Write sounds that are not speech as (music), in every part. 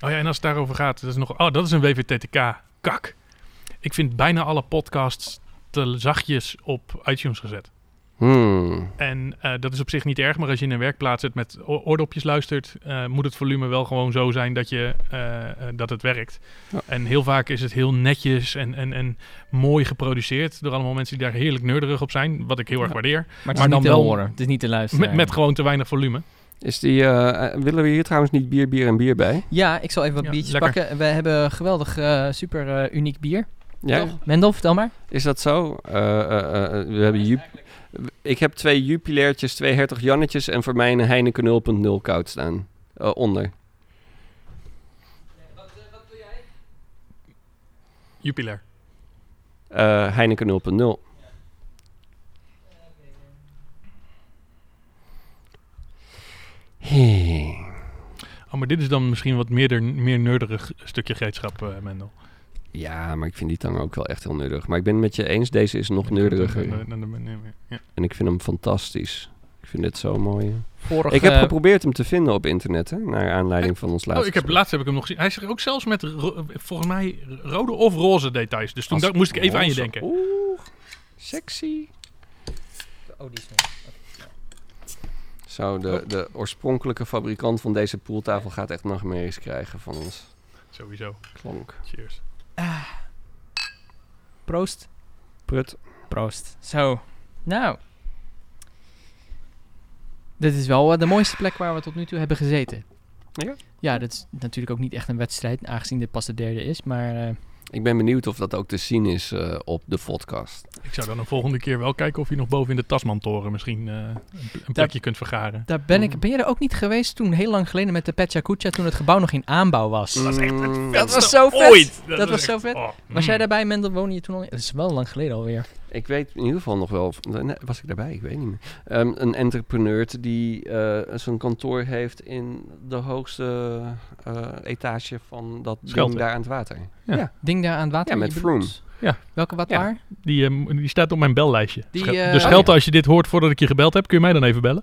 Oh ja, en als het daarover gaat, dat is nog. Oh, dat is een WVTTK. Kak. Ik vind bijna alle podcasts te zachtjes op iTunes gezet. Hmm. En eh, dat is op zich niet erg, maar als je in een werkplaats zit met oordopjes luistert, eh, moet het volume wel gewoon zo zijn dat, je, eh, dat het werkt. Ja. En heel vaak is het heel netjes en, en, en mooi geproduceerd door allemaal mensen die daar heerlijk nerderig op zijn, wat ik heel erg Ja. waardeer. Maar het Maar is niet dan te wel- horen. Het is niet te luisteren. Met, met gewoon te weinig volume. Is die, eh, eh, willen we hier trouwens niet bier, bier en bier bij? Ja, ik zal even wat Ja, biertjes lekker. pakken. We hebben geweldig, eh, super eh, uniek bier. Ja, Toch? Mendel, vertel maar. is dat zo? Eh, eh, eh, we hebben Ju- ik heb twee Jupilertjes, twee Hertog Jannetjes en voor mij een Heineken 0.0 koud staan. Eh, onder. Jupiler. Eh, Heineken 0.0. Hey. Oh, maar dit is dan misschien wat meer, meer nerderig stukje gereedschap, eh Mendel. Ja, maar ik vind die tang ook wel echt heel nerdig. Maar ik ben het met je eens, deze is nog neurderiger. Ja. En ik vind hem fantastisch. Ik vind dit zo mooi. Ik heb geprobeerd hem te vinden op internet, hè, naar aanleiding van ons laatste Oh, ik heb, laatst heb ik hem nog gezien. Hij is er ook zelfs met, volgens mij, rode of roze details. Dus toen dacht- moest ik even aan je denken. Oeh, sexy. Oh, die is Zo, de, de oorspronkelijke fabrikant van deze poeltafel gaat echt nachtmerries krijgen van ons Sowieso. klonk. Cheers. Proost. Prut. Proost. Zo. Nou. Dit is wel eh, de mooiste plek waar we tot nu toe hebben gezeten. Ja? Ja, dat is natuurlijk ook niet echt een wedstrijd, aangezien dit pas de derde is. Maar eh, Ik ben benieuwd of dat ook te zien is eh, op de podcast. Ik zou dan een volgende keer wel kijken of je nog boven in de Tasmantoren misschien eh, een, een plekje kunt vergaren. daar ben ik. Ben je er ook niet geweest toen, heel lang geleden, met de Petja Kucha, toen het gebouw nog in aanbouw was? Dat is echt het Mm. Dat was zo vet. Ooit! Dat was zo vet. oh, Was mm. jij daarbij, Mendel? Woonde je toen al? Dat is wel lang geleden alweer. Ik weet in ieder geval nog wel, nee, was ik daarbij? Ik weet niet meer. Ehm, een entrepreneur die eh zijn kantoor heeft in de hoogste eh, etage van dat Schelte. ding daar aan het water. Ja. Ja. Ding daar aan het water. Ja, met bedoelt? Ja. Welke wat Ja. waar? Die, ehm, die staat op mijn bellijstje. Die, Schel- eh, dus oh, Schelte, ja. als je dit hoort voordat ik je gebeld heb, kun je mij dan even bellen?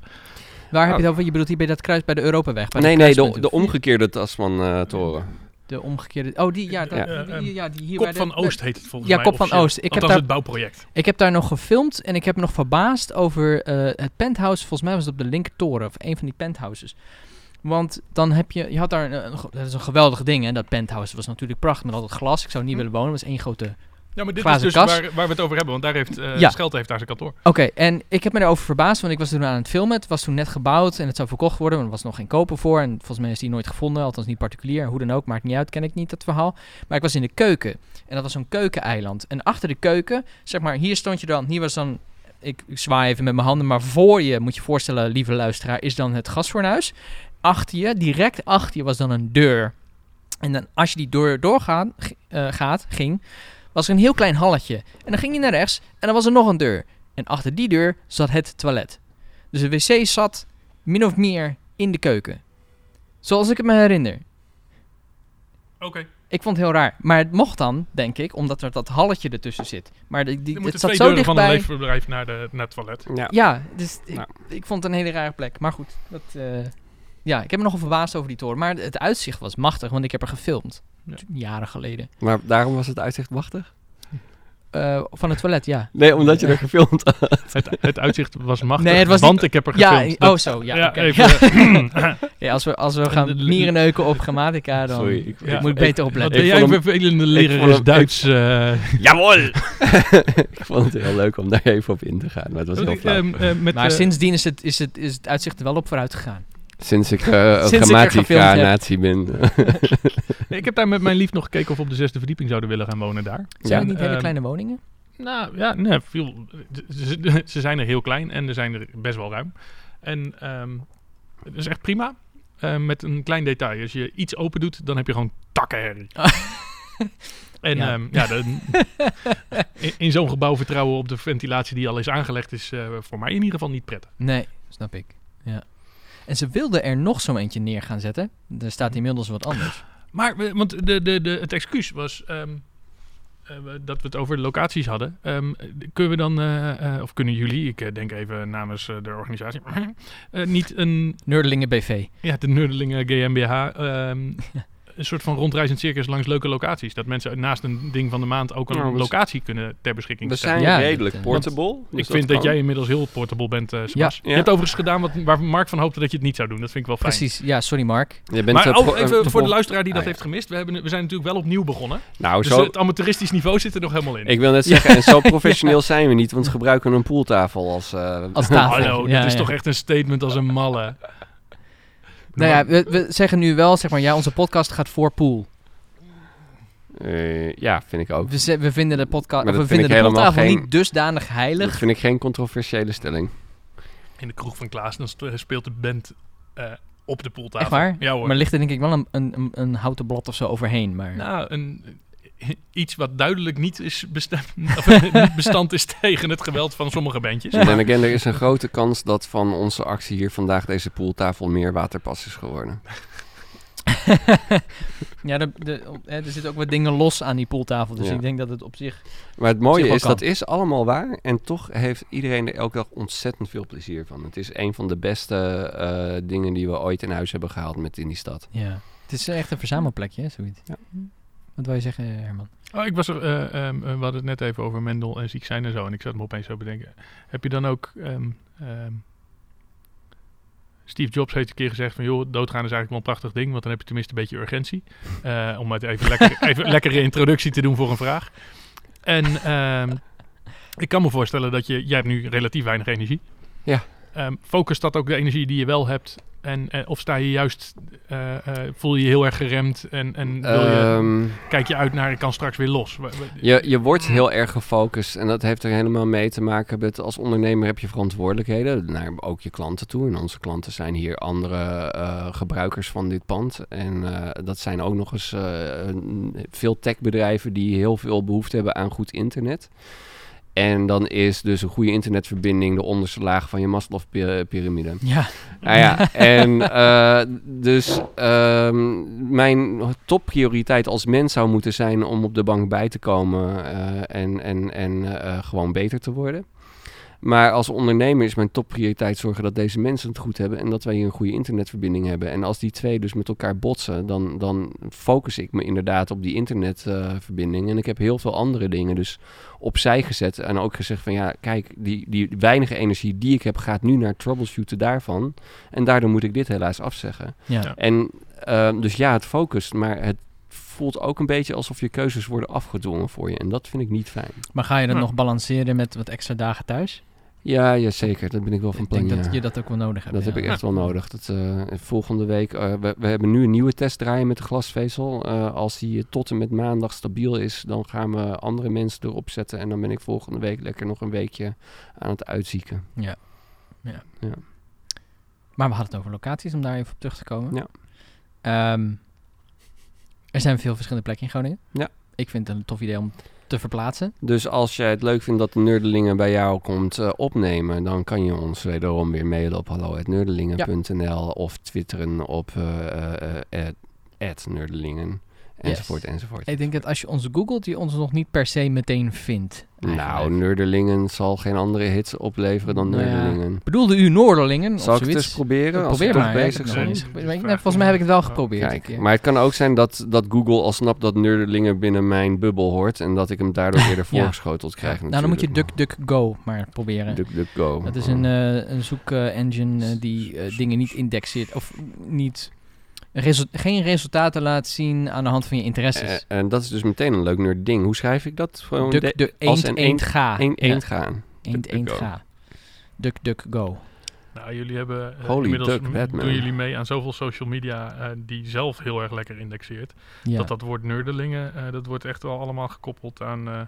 Waar heb je Oh. het over? Je bedoelt hier bij dat kruis bij de Europaweg? Bij nee, nee, de, de omgekeerde Tasman-toren. De omgekeerde... Oh, die, ja. Dat, Ja. die, die- ja die hier Kop bij de- van Oost heet het volgens Ja, mij. Kop van. Oost. Ik heb Althans daar- het bouwproject. Ik heb daar nog gefilmd en ik heb me nog verbaasd over eh, het penthouse. Volgens mij was het op de linkertoren of een van die penthouses. Want dan heb je, je had daar, een, een- dat is een geweldig ding hè, dat penthouse was natuurlijk prachtig met al dat glas. Ik zou niet Hm. willen wonen, het was één grote... Ja, maar dit is dus waar, waar we het over hebben, want daar heeft eh Ja. Schelte heeft daar zijn kantoor. Oké, en ik heb me daarover verbaasd, want ik was toen aan het filmen. Het was toen net gebouwd en het zou verkocht worden, maar er was nog geen koper voor. En volgens mij is die nooit gevonden, althans niet particulier. Hoe dan ook, maakt niet uit, ken ik niet dat verhaal. Maar ik was in de keuken en dat was zo'n keukeneiland. En achter de keuken, zeg maar, hier stond je dan, hier was dan, ik, ik zwaai even met mijn handen, maar voor je, moet je voorstellen, lieve luisteraar, is dan het gasfornuis. Achter je, direct achter je, was dan een deur. En dan, als je die deur doorgaat, g- eh, gaat, ging, was er een heel klein halletje. En dan ging je naar rechts en dan was er nog een deur. En achter die deur zat het toilet. Dus de wc zat min of meer in de keuken. Zoals ik het me herinner. Oké. Ik vond het heel raar. Maar het mocht dan, denk ik, omdat er dat halletje ertussen zit. Maar die, die, het zat twee zo deuren van een dichtbij. leefbedrijf naar, de, naar het toilet. Ja. Ja, dus ik, ik vond het een hele rare plek. Maar goed, dat, eh, ja, ik heb me nogal verbaasd over die toren. Maar het uitzicht was machtig, want ik heb er gefilmd. Ja. Jaren geleden. Maar daarom was het uitzicht machtig? Eh, van het toilet, ja. Nee, omdat je er gefilmd had. Het, het uitzicht was machtig, Nee, het was want niet- ik heb er Ja, gefilmd. oh Dat- zo, ja. ja, even. (laughs) Ja, (laughs) als we, als we gaan de- mierenneuken op grammatica, dan Sorry, ik- Ja. moet ik beter Wat opletten. ben Ik jij een hem- vervelende lerares hem- Duits? eh Jawel! (laughs) ik vond het heel leuk om daar even op in te gaan, maar het was heel ik, flauw. ehm, eh, maar sindsdien is het, is, het, is het uitzicht er wel op vooruit gegaan. Sinds ik eh (laughs) Sinds ik gefilmd heb. grammatica-natie ben. (laughs) ik heb daar met mijn lief nog gekeken of we op de zesde verdieping zouden willen gaan wonen daar. Zijn het niet hele ehm, kleine woningen? Nou ja, nee, veel, ze, (laughs) ze zijn er heel klein en er zijn er best wel ruim. En ehm het is echt prima. Eh, met een klein detail. Als je iets open doet, dan heb je gewoon takkenherrie. En Ja. ja, ja de- in, in zo'n gebouw vertrouwen op de ventilatie die al is aangelegd is eh, voor mij in ieder geval niet prettig. Nee, snap ik. Ja. En ze wilden er nog zo'n eentje neer gaan zetten. Er staat inmiddels wat anders. Maar, we- want de, de, de, het excuus was ehm, eh, dat we het over de locaties hadden. Ehm, kunnen we dan, eh, eh, of kunnen jullie, ik eh, denk even namens eh, de organisatie, (laughs) eh, niet een, Nerdelingen BV. ja, de Nerdelingen GmbH, ehm, (laughs) een soort van rondreizend circus langs leuke locaties. Dat mensen naast een ding van de maand ook een Nou, we locatie kunnen ter beschikking We stellen. zijn Ja, redelijk dat, eh, portable. dus ik vind dat jij inmiddels heel portable bent, eh Sebas. Ja. Je hebt overigens gedaan wat, waar Mark van hoopte dat je het niet zou doen. Dat vind ik wel fijn. Precies, ja, sorry Mark. Je bent Maar ook even voor de luisteraar die dat Ah, ja. heeft gemist. We, hebben, we zijn natuurlijk wel opnieuw begonnen. Nou, Dus zo, het amateuristisch niveau zit er nog helemaal in. ik wil net zeggen, en zo (laughs) professioneel zijn we niet, want we gebruiken een pooltafel als... eh, Als tafel. Hallo, Ja, dit is ja. toch echt een statement als een malle. Nou ja, we, we zeggen nu wel, zeg maar, ja, onze podcast gaat voor pool. eh, ja, vind ik ook. We, vinden de podcast, dat we vind vinden de helemaal pooltafel geen- niet dusdanig Dat heilig. vind ik geen controversiële stelling. In de kroeg van Klaas, dan speelt de band eh, op de poeltafel. Echt waar? Ja hoor. Maar ligt er denk ik wel een, een, een, een houten blad of zo overheen. Maar Nou, een, (laughs) iets wat duidelijk niet, is bestemd, (laughs) of, (laughs) niet bestand is tegen het geweld van sommige bandjes. En dan again, er is een grote kans dat van onze actie hier vandaag deze pooltafel meer waterpas is geworden. ja, de, de, hè, er zitten ook wat dingen los aan die pooltafel. Dus Ja. ik denk dat het op zich... Maar het mooie is, kan. dat is allemaal waar. En toch heeft iedereen er elke dag ontzettend veel plezier van. Het is een van de beste eh, dingen die we ooit in huis hebben gehaald met in die stad. Ja. Het is echt een verzamelplekje, hè, zoiets. Ja. Wat wil je zeggen, Herman? Oh, ik was er, eh, ehm, eh, we hadden het net even over Mendel en ziek zijn en zo. En ik zat me opeens zo bedenken. Heb je dan ook... ehm, ehm, Steve Jobs heeft een keer gezegd van... joh, doodgaan is eigenlijk wel een prachtig ding... want dan heb je tenminste een beetje urgentie. Eh, om het even, (laughs) lekker, even lekkere introductie te doen voor een vraag. En ik kan me voorstellen dat je... Jij hebt nu relatief weinig energie. Ja. Ehm, focust dat ook de energie die je wel hebt... En, eh, of sta je juist... eh, eh, voel je je heel erg geremd... en, en wil je, Ehm, kijk je uit naar... ik kan straks weer los. Je, je wordt heel erg gefocust en dat heeft er helemaal mee te maken met als ondernemer heb je verantwoordelijkheden naar ook je klanten toe. En onze klanten zijn hier andere gebruikers van dit pand. En dat zijn ook nog eens een- veel techbedrijven die heel veel behoefte hebben aan goed internet. En dan is dus een goede internetverbinding de onderste laag van je Maslow-pyramide. Ja. Nou ja, en eh, dus ehm, mijn topprioriteit als mens zou moeten zijn om op de bank bij te komen eh, en, en, en eh, gewoon beter te worden. Maar als ondernemer is mijn topprioriteit zorgen dat deze mensen het goed hebben en dat wij hier een goede internetverbinding hebben. En als die twee dus met elkaar botsen, dan, dan focus ik me inderdaad op die internetverbinding. en ik heb heel veel andere dingen dus opzij gezet en ook gezegd van ja, kijk, die, die weinige energie die ik heb gaat nu naar troubleshooten daarvan. En daardoor moet ik dit helaas afzeggen. Ja. Ja. En ehm, dus ja, het focust, maar het voelt ook een beetje alsof je keuzes worden afgedwongen voor je. En dat vind ik niet fijn. Maar ga je dat Ja. nog balanceren met wat extra dagen thuis? Ja, ja zeker. Dat ben ik wel van ik plan. denk dat ja. je dat ook wel nodig hebt. Dat ja. heb ik echt wel nodig. Dat, eh, volgende week, eh, we, we hebben nu een nieuwe test draaien met de glasvezel. Eh, als die tot en met maandag stabiel is, dan gaan we andere mensen erop zetten. En dan ben ik volgende week lekker nog een weekje aan het uitzieken. Maar we hadden het over locaties, om daar even op terug te komen. Ja. Ehm, er zijn veel verschillende plekken in Groningen. Ja. Ik vind het een tof idee om te verplaatsen. Dus als jij het leuk vindt dat de Nerdelingen bij jou komt eh, opnemen, dan kan je ons wederom weer mailen op hallo@nerdelingen.nl of twitteren op @nerdelingen enzovoort enzovoort. Ik denk dat als je ons googelt, je ons nog niet per se meteen vindt. Nou. Nerdelingen zal geen andere hits opleveren dan Nou Nerdelingen. Bedoelde u Noorderlingen Zal of ik het eens proberen als Probeer maar. bezig zijn? Nee, volgens mij heb ik het wel geprobeerd. Kijk, maar het kan ook zijn dat, dat Google al snapt dat Nerdelingen binnen mijn bubbel hoort en dat ik hem daardoor (laughs) eerder Ja. voorgeschoteld krijg. nou, dan moet je natuurlijk. DuckDuckGo maar proberen. DuckDuckGo. Dat is een, eh een zoekengine die eh, dingen niet indexeert of niet resu- geen resultaten laat zien aan de hand van je interesses. Eh, en dat is dus meteen een leuk nerd ding. Hoe schrijf ik dat? Gewoon Duck, de- als eend, een eend, ga. Ja, eend gaan. Eend, eend, ga. Duck, duck, go. Nou, jullie hebben Holy inmiddels duck, doen jullie mee aan zoveel social media eh, die zelf heel erg lekker indexeert. Ja. Dat dat woord nerdelingen, eh, dat wordt echt wel allemaal gekoppeld aan eh,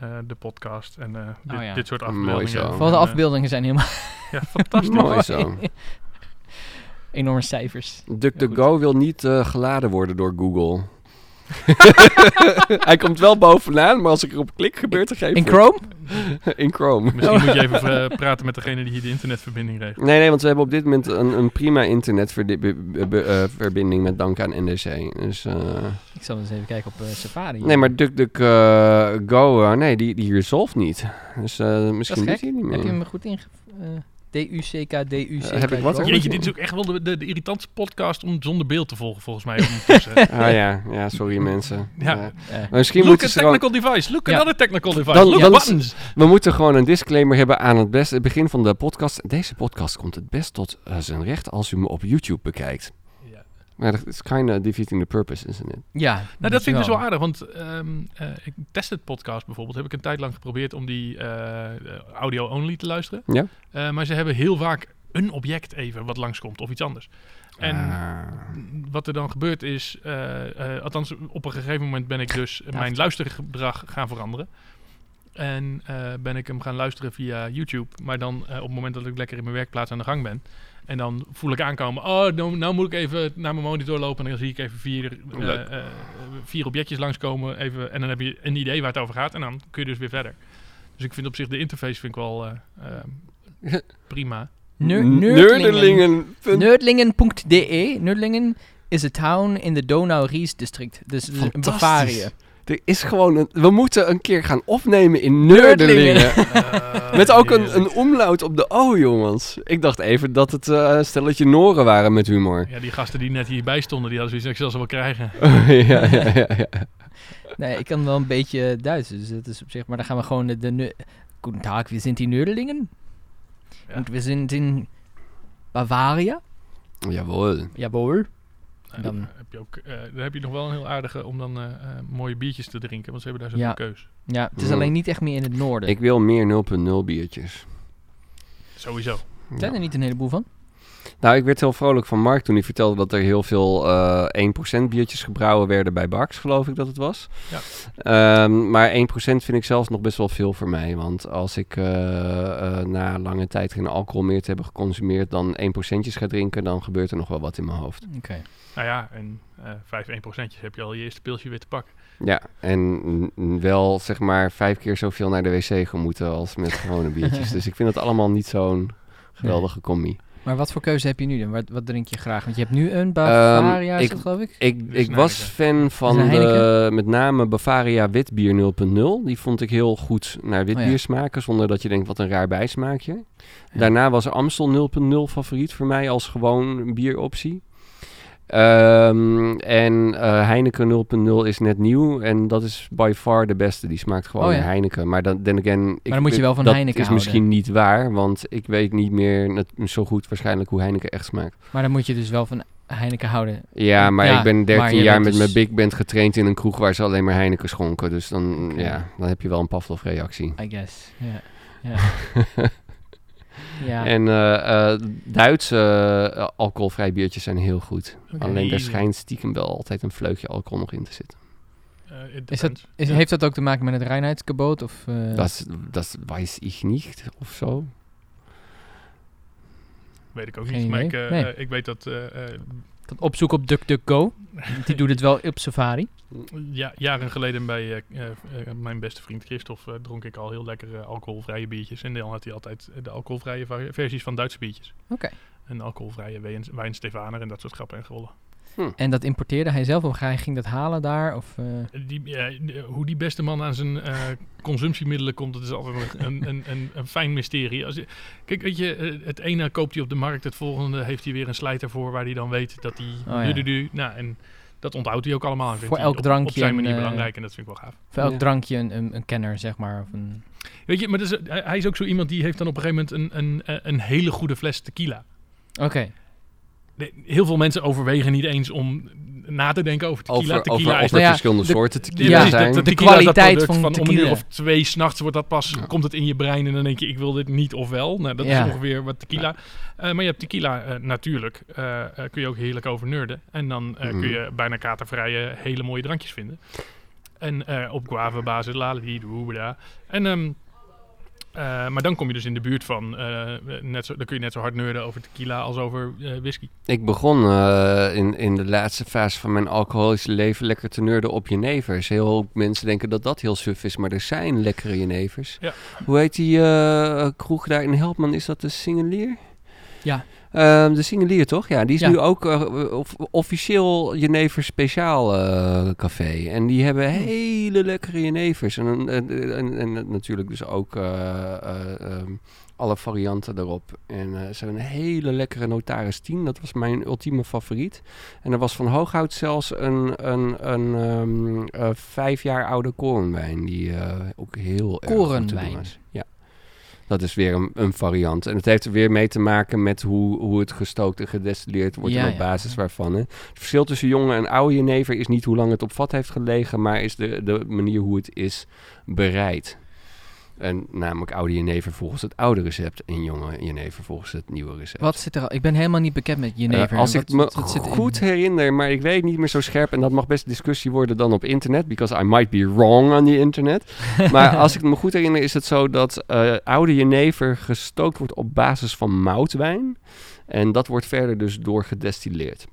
eh, de podcast en eh, dit, Oh ja. dit soort afbeeldingen. Vooral de En, afbeeldingen zijn helemaal (laughs) ja, fantastisch. Mooi zo. (laughs) enorme cijfers. DuckDuckGo wil niet eh, geladen worden door Google. (laughs) Hij komt wel bovenaan, maar als ik erop klik, gebeurt er geen... In Chrome? (laughs) In Chrome. (laughs) Misschien moet je even eh, praten met degene die hier de internetverbinding regelt. Nee, nee, want we hebben op dit moment een, een prima internetverbinding met dank aan NDC. Dus, eh, Ik zal eens even kijken op eh, Safari. nee, maar DuckDuckGo, eh nee, die, die resolve niet. Dus eh, misschien Dat doet is hij niet Heb je meer. hem goed inge... D-U-C-K, D-U-C-K. Eh, heb ik wat? Jeetje, dit is ook echt wel de, de, de irritantste podcast om zonder beeld te volgen, volgens mij. (laughs) Ah ja, ja, sorry mensen. Ja. Ja. Maar misschien Look at gewoon... technical device. Look Ja. another technical device. Dan- Look dan buttons. We moeten gewoon een disclaimer hebben aan het best, het begin van de podcast. Deze podcast komt het best tot eh, zijn recht als u me op YouTube bekijkt. Ja. Maar dat is kind of defeating the purpose, isn't it? ja, Nou, dat vind ik dus wel aardig, want ehm eh ik test het podcast bijvoorbeeld. Heb ik een tijd lang geprobeerd om die eh, eh, audio-only te luisteren. Ja. Eh, maar ze hebben heel vaak een object even wat langskomt of iets anders. En Ah. wat er dan gebeurt is, eh, eh, althans op een gegeven moment ben ik dus Ja. mijn luistergedrag gaan veranderen. En eh, ben ik hem gaan luisteren via YouTube. Maar dan eh, op het moment dat ik lekker in mijn werkplaats aan de gang ben. En dan voel ik aankomen, oh, nou, nou moet ik even naar mijn monitor lopen. En dan zie ik even vier, eh, Leuk. eh, vier objectjes langskomen. Even, en dan heb je een idee waar het over gaat. En dan kun je dus weer verder. Dus ik vind op zich de interface vind ik wel eh, eh, prima. (laughs) Nerdlingen.de. Nerdlingen is a town in de Donau-Ries district. Dus. Bavarië. Er is gewoon een, we moeten een keer gaan opnemen in Nerdelingen. (laughs) Met ook een, een omlaut op de O, jongens. Ik dacht even dat het eh, een stelletje Noren waren met humor. Ja, die gasten die net hierbij stonden, die hadden zoiets, ik zal ze wel krijgen. (laughs) ja, ja, ja, ja. Nee, ik kan wel een beetje Duits, dus dat is op zich... Maar dan gaan we gewoon de... de Tag, we sind in Nerdlingen. Ja. En we sind in Bavaria. Jawohl. Jawohl. En Dan- dan, heb je ook, eh, dan heb je nog wel een heel aardige om dan eh, eh, mooie biertjes te drinken, want ze hebben daar zoveel Ja. keus. Ja, het is Mm. alleen niet echt meer in het noorden. Ik wil meer 0.0 biertjes. Sowieso. Zijn er niet een heleboel van? Nou, ik werd heel vrolijk van Mark toen hij vertelde dat er heel veel eh 1% biertjes gebrouwen werden bij Bax, geloof ik dat het was. Ja. Ehm, maar 1% vind ik zelfs nog best wel veel voor mij. Want als ik eh, eh, na lange tijd geen alcohol meer te hebben geconsumeerd, dan 1%'tjes ga drinken, dan gebeurt er nog wel wat in mijn hoofd. Oké. Nou ja, en eh 5 1 procentjes heb je al je eerste pilsje weer te pakken. Ja, en wel zeg maar vijf keer zoveel naar de wc gemoeten als met gewone biertjes. (laughs) dus ik vind het allemaal niet zo'n geweldige combi. Maar wat voor keuze heb je nu dan? Wat, wat drink je graag? Want je hebt nu een Bavaria, Ehm, is ik- dat, geloof ik? Ik, ik was fan van de, Heineken? met name Bavaria witbier 0.0. Die vond ik heel goed naar witbier Oh ja. smaken, zonder dat je denkt wat een raar bijsmaakje. Ja. Daarna was Amstel 0.0 favoriet voor mij als gewoon bieroptie. Ehm, en eh, Heineken 0.0 is net nieuw en dat is by far de beste. Die smaakt gewoon Oh ja. Heineken. Maar dan, then again, ik, dan moet je wel van dat Heineken is houden. misschien niet waar, want ik weet niet meer net, zo goed waarschijnlijk hoe Heineken echt smaakt. Maar dan moet je dus wel van Heineken houden. Ja, maar Ja, ik ben maar 13 je jaar met dus- mijn big band getraind in een kroeg waar ze alleen maar Heineken schonken. Dus dan, ja, dan heb je wel een Pavlov-reactie. I guess. Ja. Ja. (laughs) ja. En eh, eh, Duitse eh, alcoholvrij biertjes zijn heel goed. Alleen daar schijnt stiekem wel altijd een vleugje alcohol nog in te zitten. Eh, it Is dat, is, Ja. Heeft dat ook te maken met het reinheidsgebod? Of, eh, Dat, dat weiß ich niet of zo. Weet ik ook Geen niet. Maar ik, idee. Nee. ik weet dat eh, dat opzoeken op DuckDuckGo. Die doet het wel op Safari. ja, jaren geleden bij eh, eh, eh, mijn beste vriend Christophe dronk ik al heel lekkere alcoholvrije biertjes. En dan had hij altijd de alcoholvrije versies van Duitse biertjes. Oké. Een alcoholvrije wijn, wijn Stefaner en dat soort grappen en rollen. En dat importeerde hij zelf of hij ging dat halen daar? Of, eh, Die, hoe die beste man aan zijn eh, consumptiemiddelen komt, dat is altijd een, een, een, een fijn mysterie. Als je, kijk, weet je, eh, het ene koopt hij op de markt, het volgende heeft hij weer een slijter voor waar hij dan weet dat hij... Oh ja. du- du- du- nou, en dat onthoudt hij ook allemaal. vindt Voor elk op- drankje Op zijn manier een, belangrijk en dat vind ik wel gaaf. voor elk Ja. drankje een, een, een kenner, zeg maar. Of een, Weet je, maar dus, hij hij is ook zo iemand die heeft dan op een gegeven moment een, een, een hele goede fles tequila. Oké. Heel veel mensen overwegen niet eens om na te denken over tequila. Over, tequila over is er Nou ja, verschillende de- soorten tequila zijn. De tequila kwaliteit van om een uur tequila. of twee s'nachts wordt dat pas, Ja. komt het in je brein en dan denk je, ik wil dit niet of wel. Nou, dat Ja. is ongeveer wat tequila. Eh, maar je hebt tequila eh, natuurlijk, eh, eh, kun je ook heerlijk over nerden. En dan eh, Mhm. kun je bijna katervrije hele mooie drankjes vinden. En eh, op guava basis, doebeda. En ehm, eh, maar dan kom je dus in de buurt van, eh, net zo, dan kun je net zo hard nerden over tequila als over eh, whisky. Ik begon eh, in, in de laatste fase van mijn alcoholische leven lekker te nerden op jenevers. Heel veel mensen denken dat dat heel suf is, maar er zijn lekkere jenevers. Ja. Hoe heet die eh, kroeg daar in Helpman? Is dat de Singelier? Ja. Ehm, de Singelier toch? Ja, die is Ja. nu ook eh, of- officieel Jenever speciaal eh, café. En die hebben Hm. hele lekkere Jenevers. En, en, en, en, natuurlijk dus ook eh, eh, ehm, alle varianten erop. En eh zo'n hele lekkere Notaris 10, dat was mijn ultieme favoriet. En er was van Hooghout zelfs een, een, een ehm, eh, vijf jaar oude korenwijn, die ook heel erg goed te doen Korenwijn. was. Ja. Dat is weer een, een variant. En het heeft er weer mee te maken met hoe, hoe het gestookt en gedestilleerd wordt Ja, en op ja. basis waarvan. Hè. Het verschil tussen jonge en oude jenever is niet hoe lang het op vat heeft gelegen, maar is de, de manier hoe het is bereid. En namelijk oude jenever volgens het oude recept en jonge jenever volgens het nieuwe recept. Wat zit er al? Ik ben helemaal niet bekend met Eh, jenever. als Wat- ik me wat- in- goed herinner, maar ik weet niet meer zo scherp en dat mag best discussie worden dan op internet, because I might be wrong on the internet. (laughs) maar als ik me goed herinner is het zo dat eh, oude jenever gestookt wordt op basis van moutwijn en dat wordt verder dus doorgedestilleerd.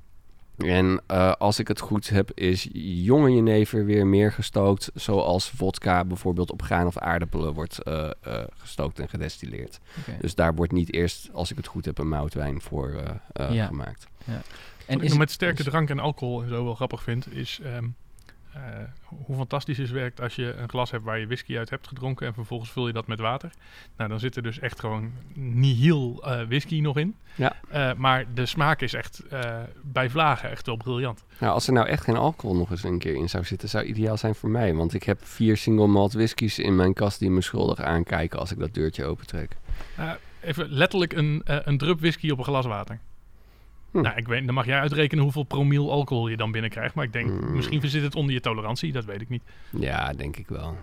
En eh, als ik het goed heb, is jonge jenever weer meer gestookt, zoals vodka bijvoorbeeld op graan of aardappelen wordt eh, eh, gestookt en gedestilleerd. Dus daar wordt niet eerst, als ik het goed heb, een moutwijn voor eh, eh, Ja. gemaakt. En Wat is ik met sterke is- drank en alcohol en zo wel grappig vind, is ehm, eh, hoe fantastisch het werkt als je een glas hebt waar je whisky uit hebt gedronken en vervolgens vul je dat met water. Nou, dan zit er dus echt gewoon nihil eh whisky nog in. Ja. Eh, maar de smaak is echt bij vlagen echt wel briljant. Nou, als er nou echt geen alcohol nog eens een keer in zou zitten, zou ideaal zijn voor mij. Want ik heb vier single malt whiskies in mijn kast die me schuldig aankijken als ik dat deurtje opentrek. Even letterlijk een, een drup whisky op een glas water. Hm. Nou, ik weet, dan mag jij uitrekenen hoeveel promiel alcohol je dan binnenkrijgt. Maar ik denk, Hmm. misschien zit het onder je tolerantie, dat weet ik niet. Ja, denk ik wel.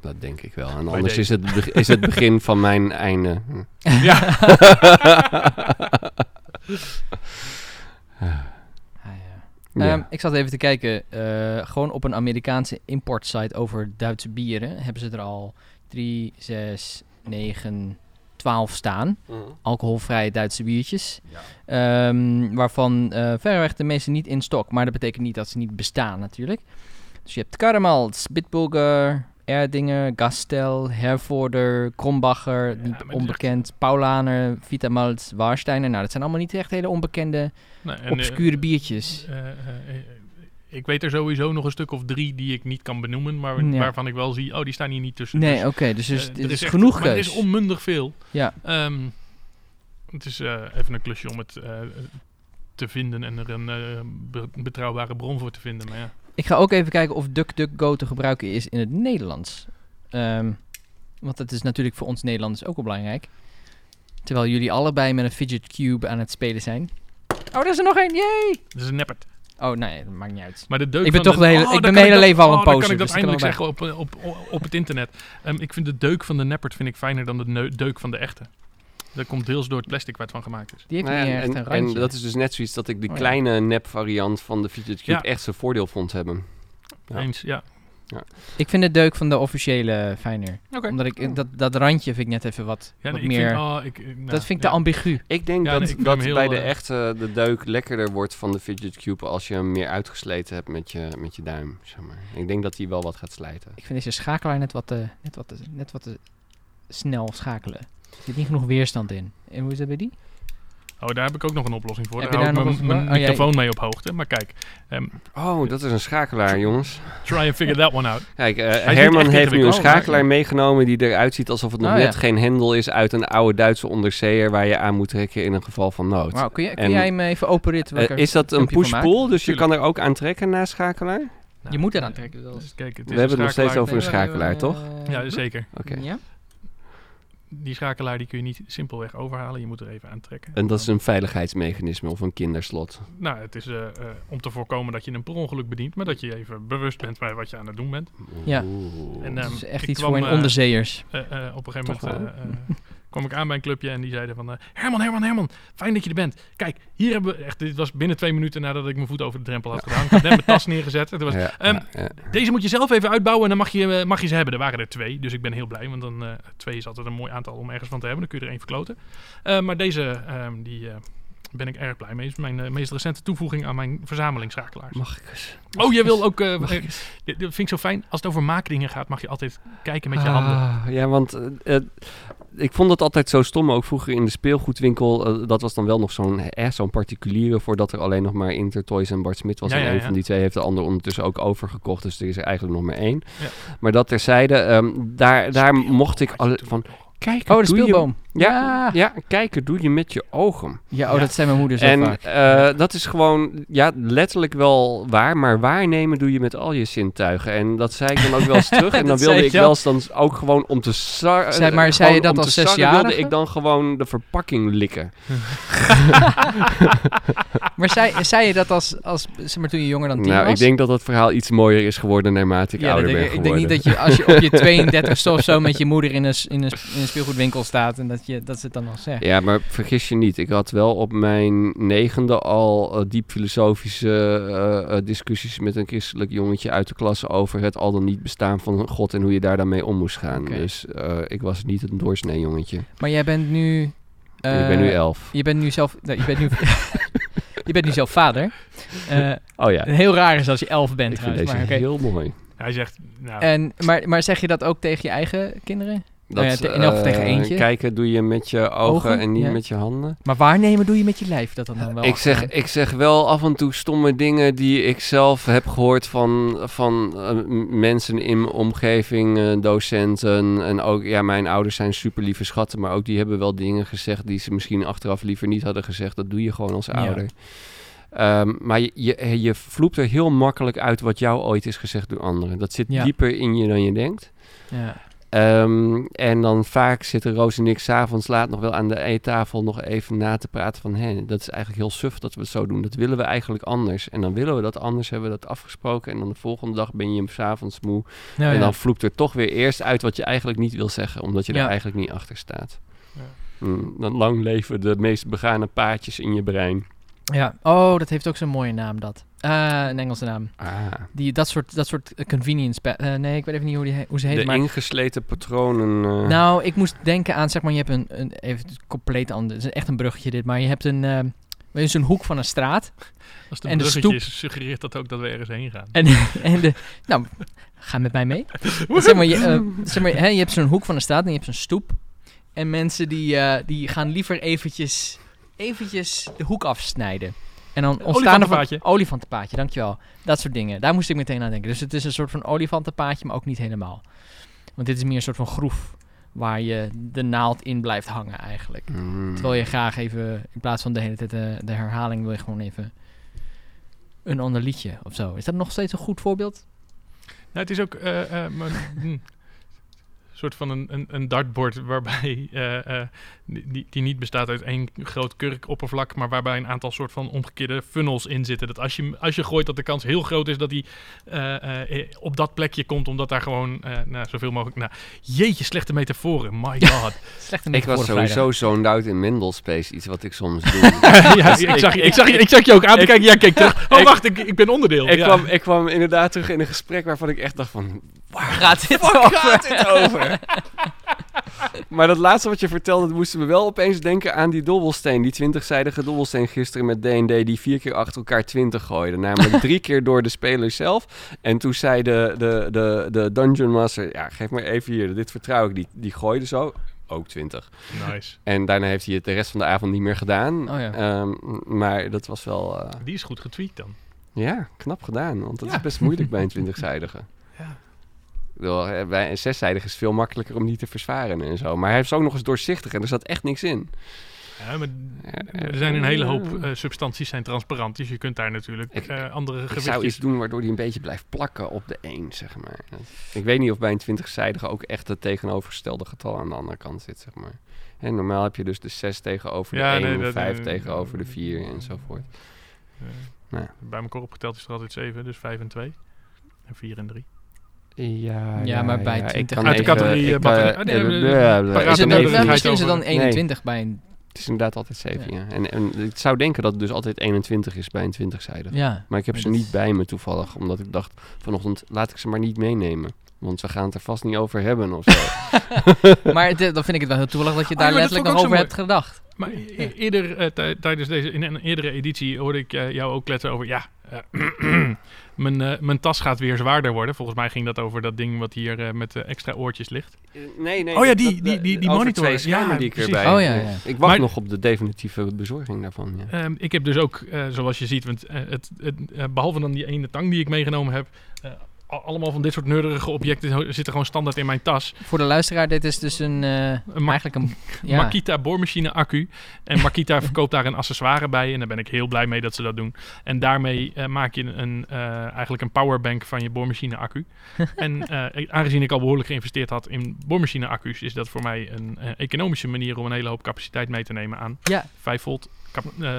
Dat denk ik wel. En Bij anders is het, is het begin van mijn einde. (laughs) Ja. Ah, ja. Ja. Ehm, ik zat even te kijken. eh, gewoon op een Amerikaanse importsite over Duitse bieren hebben ze er al 3, 6, 9, 12 staan. Alcoholvrije Duitse biertjes. Ehm, waarvan eh verreweg de meeste niet in stok. Maar dat betekent niet dat ze niet bestaan natuurlijk. Dus je hebt Karamals, Bitburger, Erdinger, Gastel, Hervorder, Krombacher, Ja, niet onbekend, Paulaner, Vitamalt, Warsteiner. Nou, dat zijn allemaal niet echt hele onbekende, Nee, en, eh, obscure biertjes. Eh, ik weet er sowieso nog een stuk of drie die ik niet kan benoemen, maar Ja. waarvan ik wel zie, oh, die staan hier niet tussen. Nee, Dus, oké, dus, dus eh, er is, echt- genoeg maar Er keus. is onmundig veel. Ja, Ehm, het is eh, even een klusje om het eh, te vinden en er een be- betrouwbare bron voor te vinden. Maar ja. ik ga ook even kijken of DuckDuckGo te gebruiken is in het Nederlands. Ehm, want dat is natuurlijk voor ons Nederlanders ook wel belangrijk. Terwijl jullie allebei met een fidget cube aan het spelen zijn. Oh, er is er nog één, yay! Dat is een neppert. Oh, nee, dat maakt niet uit. Maar de deuk Ik ben van toch de hele- ik dan ben mijn hele dat- leven al een oh, dan poser, kan ik dat dus ik eindelijk wel zeggen op, op, op, het internet. Ehm, ik vind de deuk van de neppert vind ik fijner dan de deuk van de echte. Dat komt deels door het plastic waar het van gemaakt is. Die heeft Nou ja, echt en, een en dat is dus net zoiets dat ik die Oh ja. kleine nep variant van de Fidget Cube Ja. echt zijn voordeel vond hebben. Ja. Eens, ja. Ik vind de deuk van de officiële fijner. Omdat ik, dat, dat randje vind ik net even wat, Ja, wat nee, meer... vind, oh, ik, nou, dat vind ik ja. te ambigu. Ik denk Ja, dat, nee, ik vind dat bij de eh, echte de deuk lekkerder wordt van de Fidget Cube als je hem meer uitgesleten hebt met je, met je duim. Zeg maar. Ik denk dat hij wel wat gaat slijten. Ik vind deze schakelaar net wat te, net wat te, net wat te snel schakelen. Er zit niet genoeg weerstand in. En hoe is dat bij die? Oh, daar heb ik ook nog een oplossing voor. Heb daar hou ik daar mijn, mijn oh, jij- microfoon mee op hoogte. Maar kijk, ehm, Oh, dat is een schakelaar, jongens. try and figure that one out. Kijk, eh, Herman heeft nu een schakelaar meegenomen die eruit ziet alsof het nog Oh, net ja. geen hendel is uit een oude Duitse onderzeeër waar je aan moet trekken in een geval van nood. Wauw, kun, je, kun En, jij hem even openritten? Eh, is dat een push-pull, dus je kan er ook aan trekken na schakelaar? Je moet eraan trekken zelfs. Dus kijk, het is We hebben het nog steeds over een schakelaar, toch? Ja, zeker. Oké. Ja? Die schakelaar die kun je niet simpelweg overhalen. Je moet er even aan trekken. En dat is een veiligheidsmechanisme of een kinderslot. Nou, het is eh, eh, om te voorkomen dat je een per ongeluk bedient, maar dat je even bewust bent bij wat je aan het doen bent. Ja. En, Dat ehm, is echt iets kwam, voor in eh, onderzeeërs. Op een gegeven Toch moment (laughs) kwam ik aan bij een clubje en die zeiden van... eh, Herman, Herman, Herman, fijn dat je er bent. Kijk, hier hebben we... Echt, dit was binnen twee minuten nadat ik mijn voet over de drempel had gedaan. Ik had net mijn tas neergezet. Toen was, ehm. Deze moet je zelf even uitbouwen en dan mag je, eh, mag je ze hebben. Er waren er twee, dus ik ben heel blij. Want dan eh, twee is altijd een mooi aantal om ergens van te hebben. Dan kun je er één verkloten. Maar deze, ehm, die ben ik erg blij mee. is mijn eh, meest recente toevoeging aan mijn verzamelingsschakelaars. Mag ik eens? Oh, jij wil ook... eh, Mag eh, ik eens? dat vind ik zo fijn. Als het over maakdingen gaat, mag je altijd kijken met je handen. Ah, ja, want ik vond het altijd zo stom. Ook vroeger in de speelgoedwinkel. dat was dan wel nog zo'n eh, zo'n particuliere. Voordat er alleen nog maar Intertoys en Bart Smit was. Ja, en ja, een ja. van die twee heeft de ander ondertussen ook overgekocht. Dus er is er eigenlijk nog maar één. Ja. Maar dat terzijde. ehm daar, daar mocht ik toen van... Kijk, Oh, de speelboom. Ja, Ja. ja, kijken doe je met je ogen. Ja, oh, Ja. dat zei mijn moeder zo En vaak. eh, dat is gewoon, ja, letterlijk wel waar, maar waarnemen doe je met al je zintuigen. En dat zei ik dan ook wel eens (laughs) terug. En dan wilde ik wel eens dan ook gewoon om te Zei- maar eh, zei je dat als zesjarige? wilde ik dan gewoon de verpakking likken. (laughs) Maar zei, zei je dat als, als zeg maar, toen je jonger dan tien Nou, was? ik denk dat dat verhaal iets mooier is geworden naarmate ik Ja, ouder ben ik, ik denk geworden. niet dat je als je op je (laughs) 32 of zo met je moeder in een, in, een, in een speelgoedwinkel staat en dat, je, dat ze het dan al zegt. Ja, maar vergis je niet. Ik had wel op mijn negende al eh, diep filosofische eh, eh, discussies met een christelijk jongetje uit de klas over het al dan niet bestaan van God en hoe je daar dan mee om moest gaan. Dus eh, ik was niet een doorsnee jongetje. Maar jij bent nu... Ik ben nu elf. Je bent nu zelf... je, bent nu, (laughs) je bent nu zelf vader. Eh, (laughs) Oh ja, heel raar is als je elf bent ik vind trouwens. deze Maar, oké. heel mooi. Hij zegt, nou, en, maar, maar zeg je dat ook tegen je eigen kinderen? Dat, Oh ja, te- in tegen eh, eentje. Kijken doe je met je ogen, Ogen? en niet Ja. met je handen. Maar waarnemen doe je met je lijf dat dan, dan wel? Ik zeg, achteraan? ik zeg wel af en toe stomme dingen die ik zelf heb gehoord van, van eh, mensen in mijn omgeving, eh, docenten. En ook, ja, mijn ouders zijn super lieve schatten, maar ook die hebben wel dingen gezegd die ze misschien achteraf liever niet hadden gezegd. Dat doe je gewoon als Ja. ouder. Ehm, maar je, je, je vloept er heel makkelijk uit wat jou ooit is gezegd door anderen. Dat zit dieper in je dan je denkt. Ja. Ehm, en dan vaak zitten Roos en ik s'avonds laat nog wel aan de eettafel nog even na te praten van... hé, dat is eigenlijk heel suf dat we het zo doen. Dat willen we eigenlijk anders. En dan willen we dat anders, hebben we dat afgesproken. En dan de volgende dag ben je hem s'avonds moe. Nou, en ja. dan vloept er toch weer eerst uit wat je eigenlijk niet wil zeggen. Omdat je Ja. er eigenlijk niet achter staat. Ja. Mm, dan lang leven de meest begane paadjes in je brein. Ja. Oh, dat heeft ook zo'n mooie naam, dat. Eh, een Engelse naam. Ah, Die, dat soort, dat soort eh, convenience... eh, nee, ik weet even niet hoe, die he- hoe ze heet, de maar... ingesleten patronen. Nou, ik moest denken aan, zeg maar, je hebt een, een even compleet ander, het is echt een bruggetje dit, maar je hebt een, eh, weet je, zo'n hoek van een straat als de en de bruggetje is, suggereert dat ook dat we ergens heen gaan. en, (laughs) en de, nou, ga met mij mee. zeg maar, je, zeg maar, hè, je hebt zo'n hoek van een straat en je hebt zo'n stoep en mensen die, eh, die gaan liever eventjes, eventjes de hoek afsnijden. En dan ontstaan er van Olifantenpaadje. olifantenpaadje, dankjewel. Dat soort dingen. Daar moest ik meteen aan denken. Dus het is een soort van olifantenpaadje, maar ook niet helemaal. Want dit is meer een soort van groef waar je de naald in blijft hangen eigenlijk. mm. Terwijl je graag even, in plaats van de hele tijd de, de herhaling, wil je gewoon even een ander liedje of zo. Is dat nog steeds een goed voorbeeld? Nou, het is ook eh, eh, maar, hm, een soort van een, een, een dartboard waarbij (laughs) eh, eh, die, die- niet bestaat uit één groot kurkoppervlak, maar waarbij een aantal soort van omgekeerde funnels in zitten. Dat als je, als je gooit, dat de kans heel groot is dat die eh, eh, op dat plekje komt, omdat daar gewoon eh, nou, zoveel mogelijk... Nou, jeetje, slechte metaforen, my (laughs) god. Slechte Ik was metaforen sowieso zoned out in Mendelspace, iets wat ik soms (laughs) doe. ja, ik, zag, je- ik, zag, je- ik zag je ook aan te kijken. Ja, kijk terug. Oh, ik- wacht, ik, ik ben onderdeel. ik, ja. kwam, ik kwam inderdaad terug in een gesprek waarvan ik echt dacht van... vrijdag. Gaat dit Waar over? gaat dit over? (laughs) maar dat laatste wat je vertelde, dat moesten we wel opeens denken aan die dobbelsteen. Die twintigzijdige dobbelsteen gisteren met D&D die vier keer achter elkaar twintig gooide. Namelijk drie keer door de speler zelf. En toen zei de, de, de, de Dungeon Master, ja geef maar even hier, dit vertrouw ik. Die, die gooide zo, ook twintig. Nice. En daarna heeft hij het de rest van de avond niet meer gedaan. Oh ja. Ehm, maar dat was wel... eh, Die is goed getweet dan. ja, knap gedaan. Want dat Ja. is best moeilijk bij een (laughs) twintigzijdige. Ja. Bedoel, eh, bij een zeszijdige is het veel makkelijker om die te verzwaren en zo. Maar hij is ook nog eens doorzichtig en er zat echt niks in. Ja, maar er zijn een hele hoop eh, substanties zijn transparant, dus je kunt daar natuurlijk Ik- eh, andere Ik zou iets doen waardoor hij een beetje blijft plakken op de 1, zeg maar. Ik weet niet of bij een twintigzijdige ook echt het tegenovergestelde getal aan de andere kant zit, zeg maar. En normaal heb je dus de 6 tegenover de Ja, 1, nee, de dat- 5 eh, tegenover de 4 enzovoort. Ja. Bij elkaar opgeteld is er altijd 7, dus 5 en 2. En 4 en 3. Ja, Ja, maar bij ik 20 kan Uit de categorie, eh, eh, misschien is het dan over- 21 bij een... Het is inderdaad altijd 7, ja. En, en ik zou denken dat het dus altijd 21 is bij een 20-zijdige. Ja. Maar ik heb ze niet bij me toevallig, omdat ik dacht vanochtend laat ik ze maar niet meenemen. Want we gaan het er vast niet over hebben of zo. (laughs) Maar het- dan vind ik het wel heel toevallig dat je Oh, daar letterlijk nog over hebt gedacht. Maar e- eerder, eh, tij- tijdens deze, in een eerdere editie, hoorde ik eh, jou ook kletsen over, ja, eh, (clears throat) mijn, eh, mijn tas gaat weer zwaarder worden. Volgens mij ging dat over dat ding wat hier eh, met extra oortjes ligt. nee, nee. Oh ja, die- die- die- die monitor. twee schermen Ja, die ik precies. erbij Oh ja, ja. Ik wacht Maar- nog op de definitieve bezorging daarvan, ja. Ehm, ik heb dus ook, eh, zoals je ziet, want, het, het, eh, behalve dan die ene tang die ik meegenomen heb, allemaal van dit soort nerdige objecten zitten gewoon standaard in mijn tas. Voor de luisteraar, dit is dus een... Een Ma- eigenlijk een... Ja. Makita boormachine accu. En Makita (laughs) verkoopt daar een accessoire bij. En daar ben ik heel blij mee dat ze dat doen. En daarmee eh, maak je een, eh, eigenlijk een powerbank van je boormachine accu. (laughs) en aangezien ik al behoorlijk geïnvesteerd had in boormachine accu's, is dat voor mij een economische manier om een hele hoop capaciteit mee te nemen aan Ja. 5 volt kap- eh,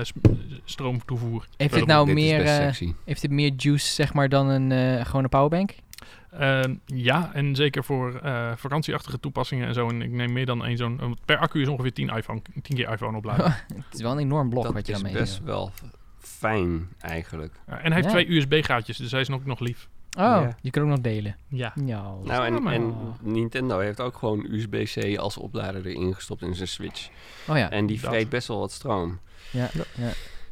stroomtoevoer. Heeft dit nou Dit is meer, eh, heeft dit meer juice, zeg maar, dan een eh gewone powerbank? Eh, ja, en zeker voor eh, vakantieachtige toepassingen en zo. En ik neem meer dan één zo'n... Per accu is ongeveer 10, iPhone, 10 keer iPhone opladen. (laughs) Het is wel een enorm blok Dat wat je is dan mee best wel fijn eigenlijk. En hij heeft Ja. twee USB-gaatjes, dus hij is nog, nog lief. Oh, je kunt ook nog delen. Ja. Ja. Nou, en, en Nintendo heeft ook gewoon USB-C als oplader erin gestopt in zijn Switch. Oh ja. En die dat. vreet best wel wat stroom. ja. ja.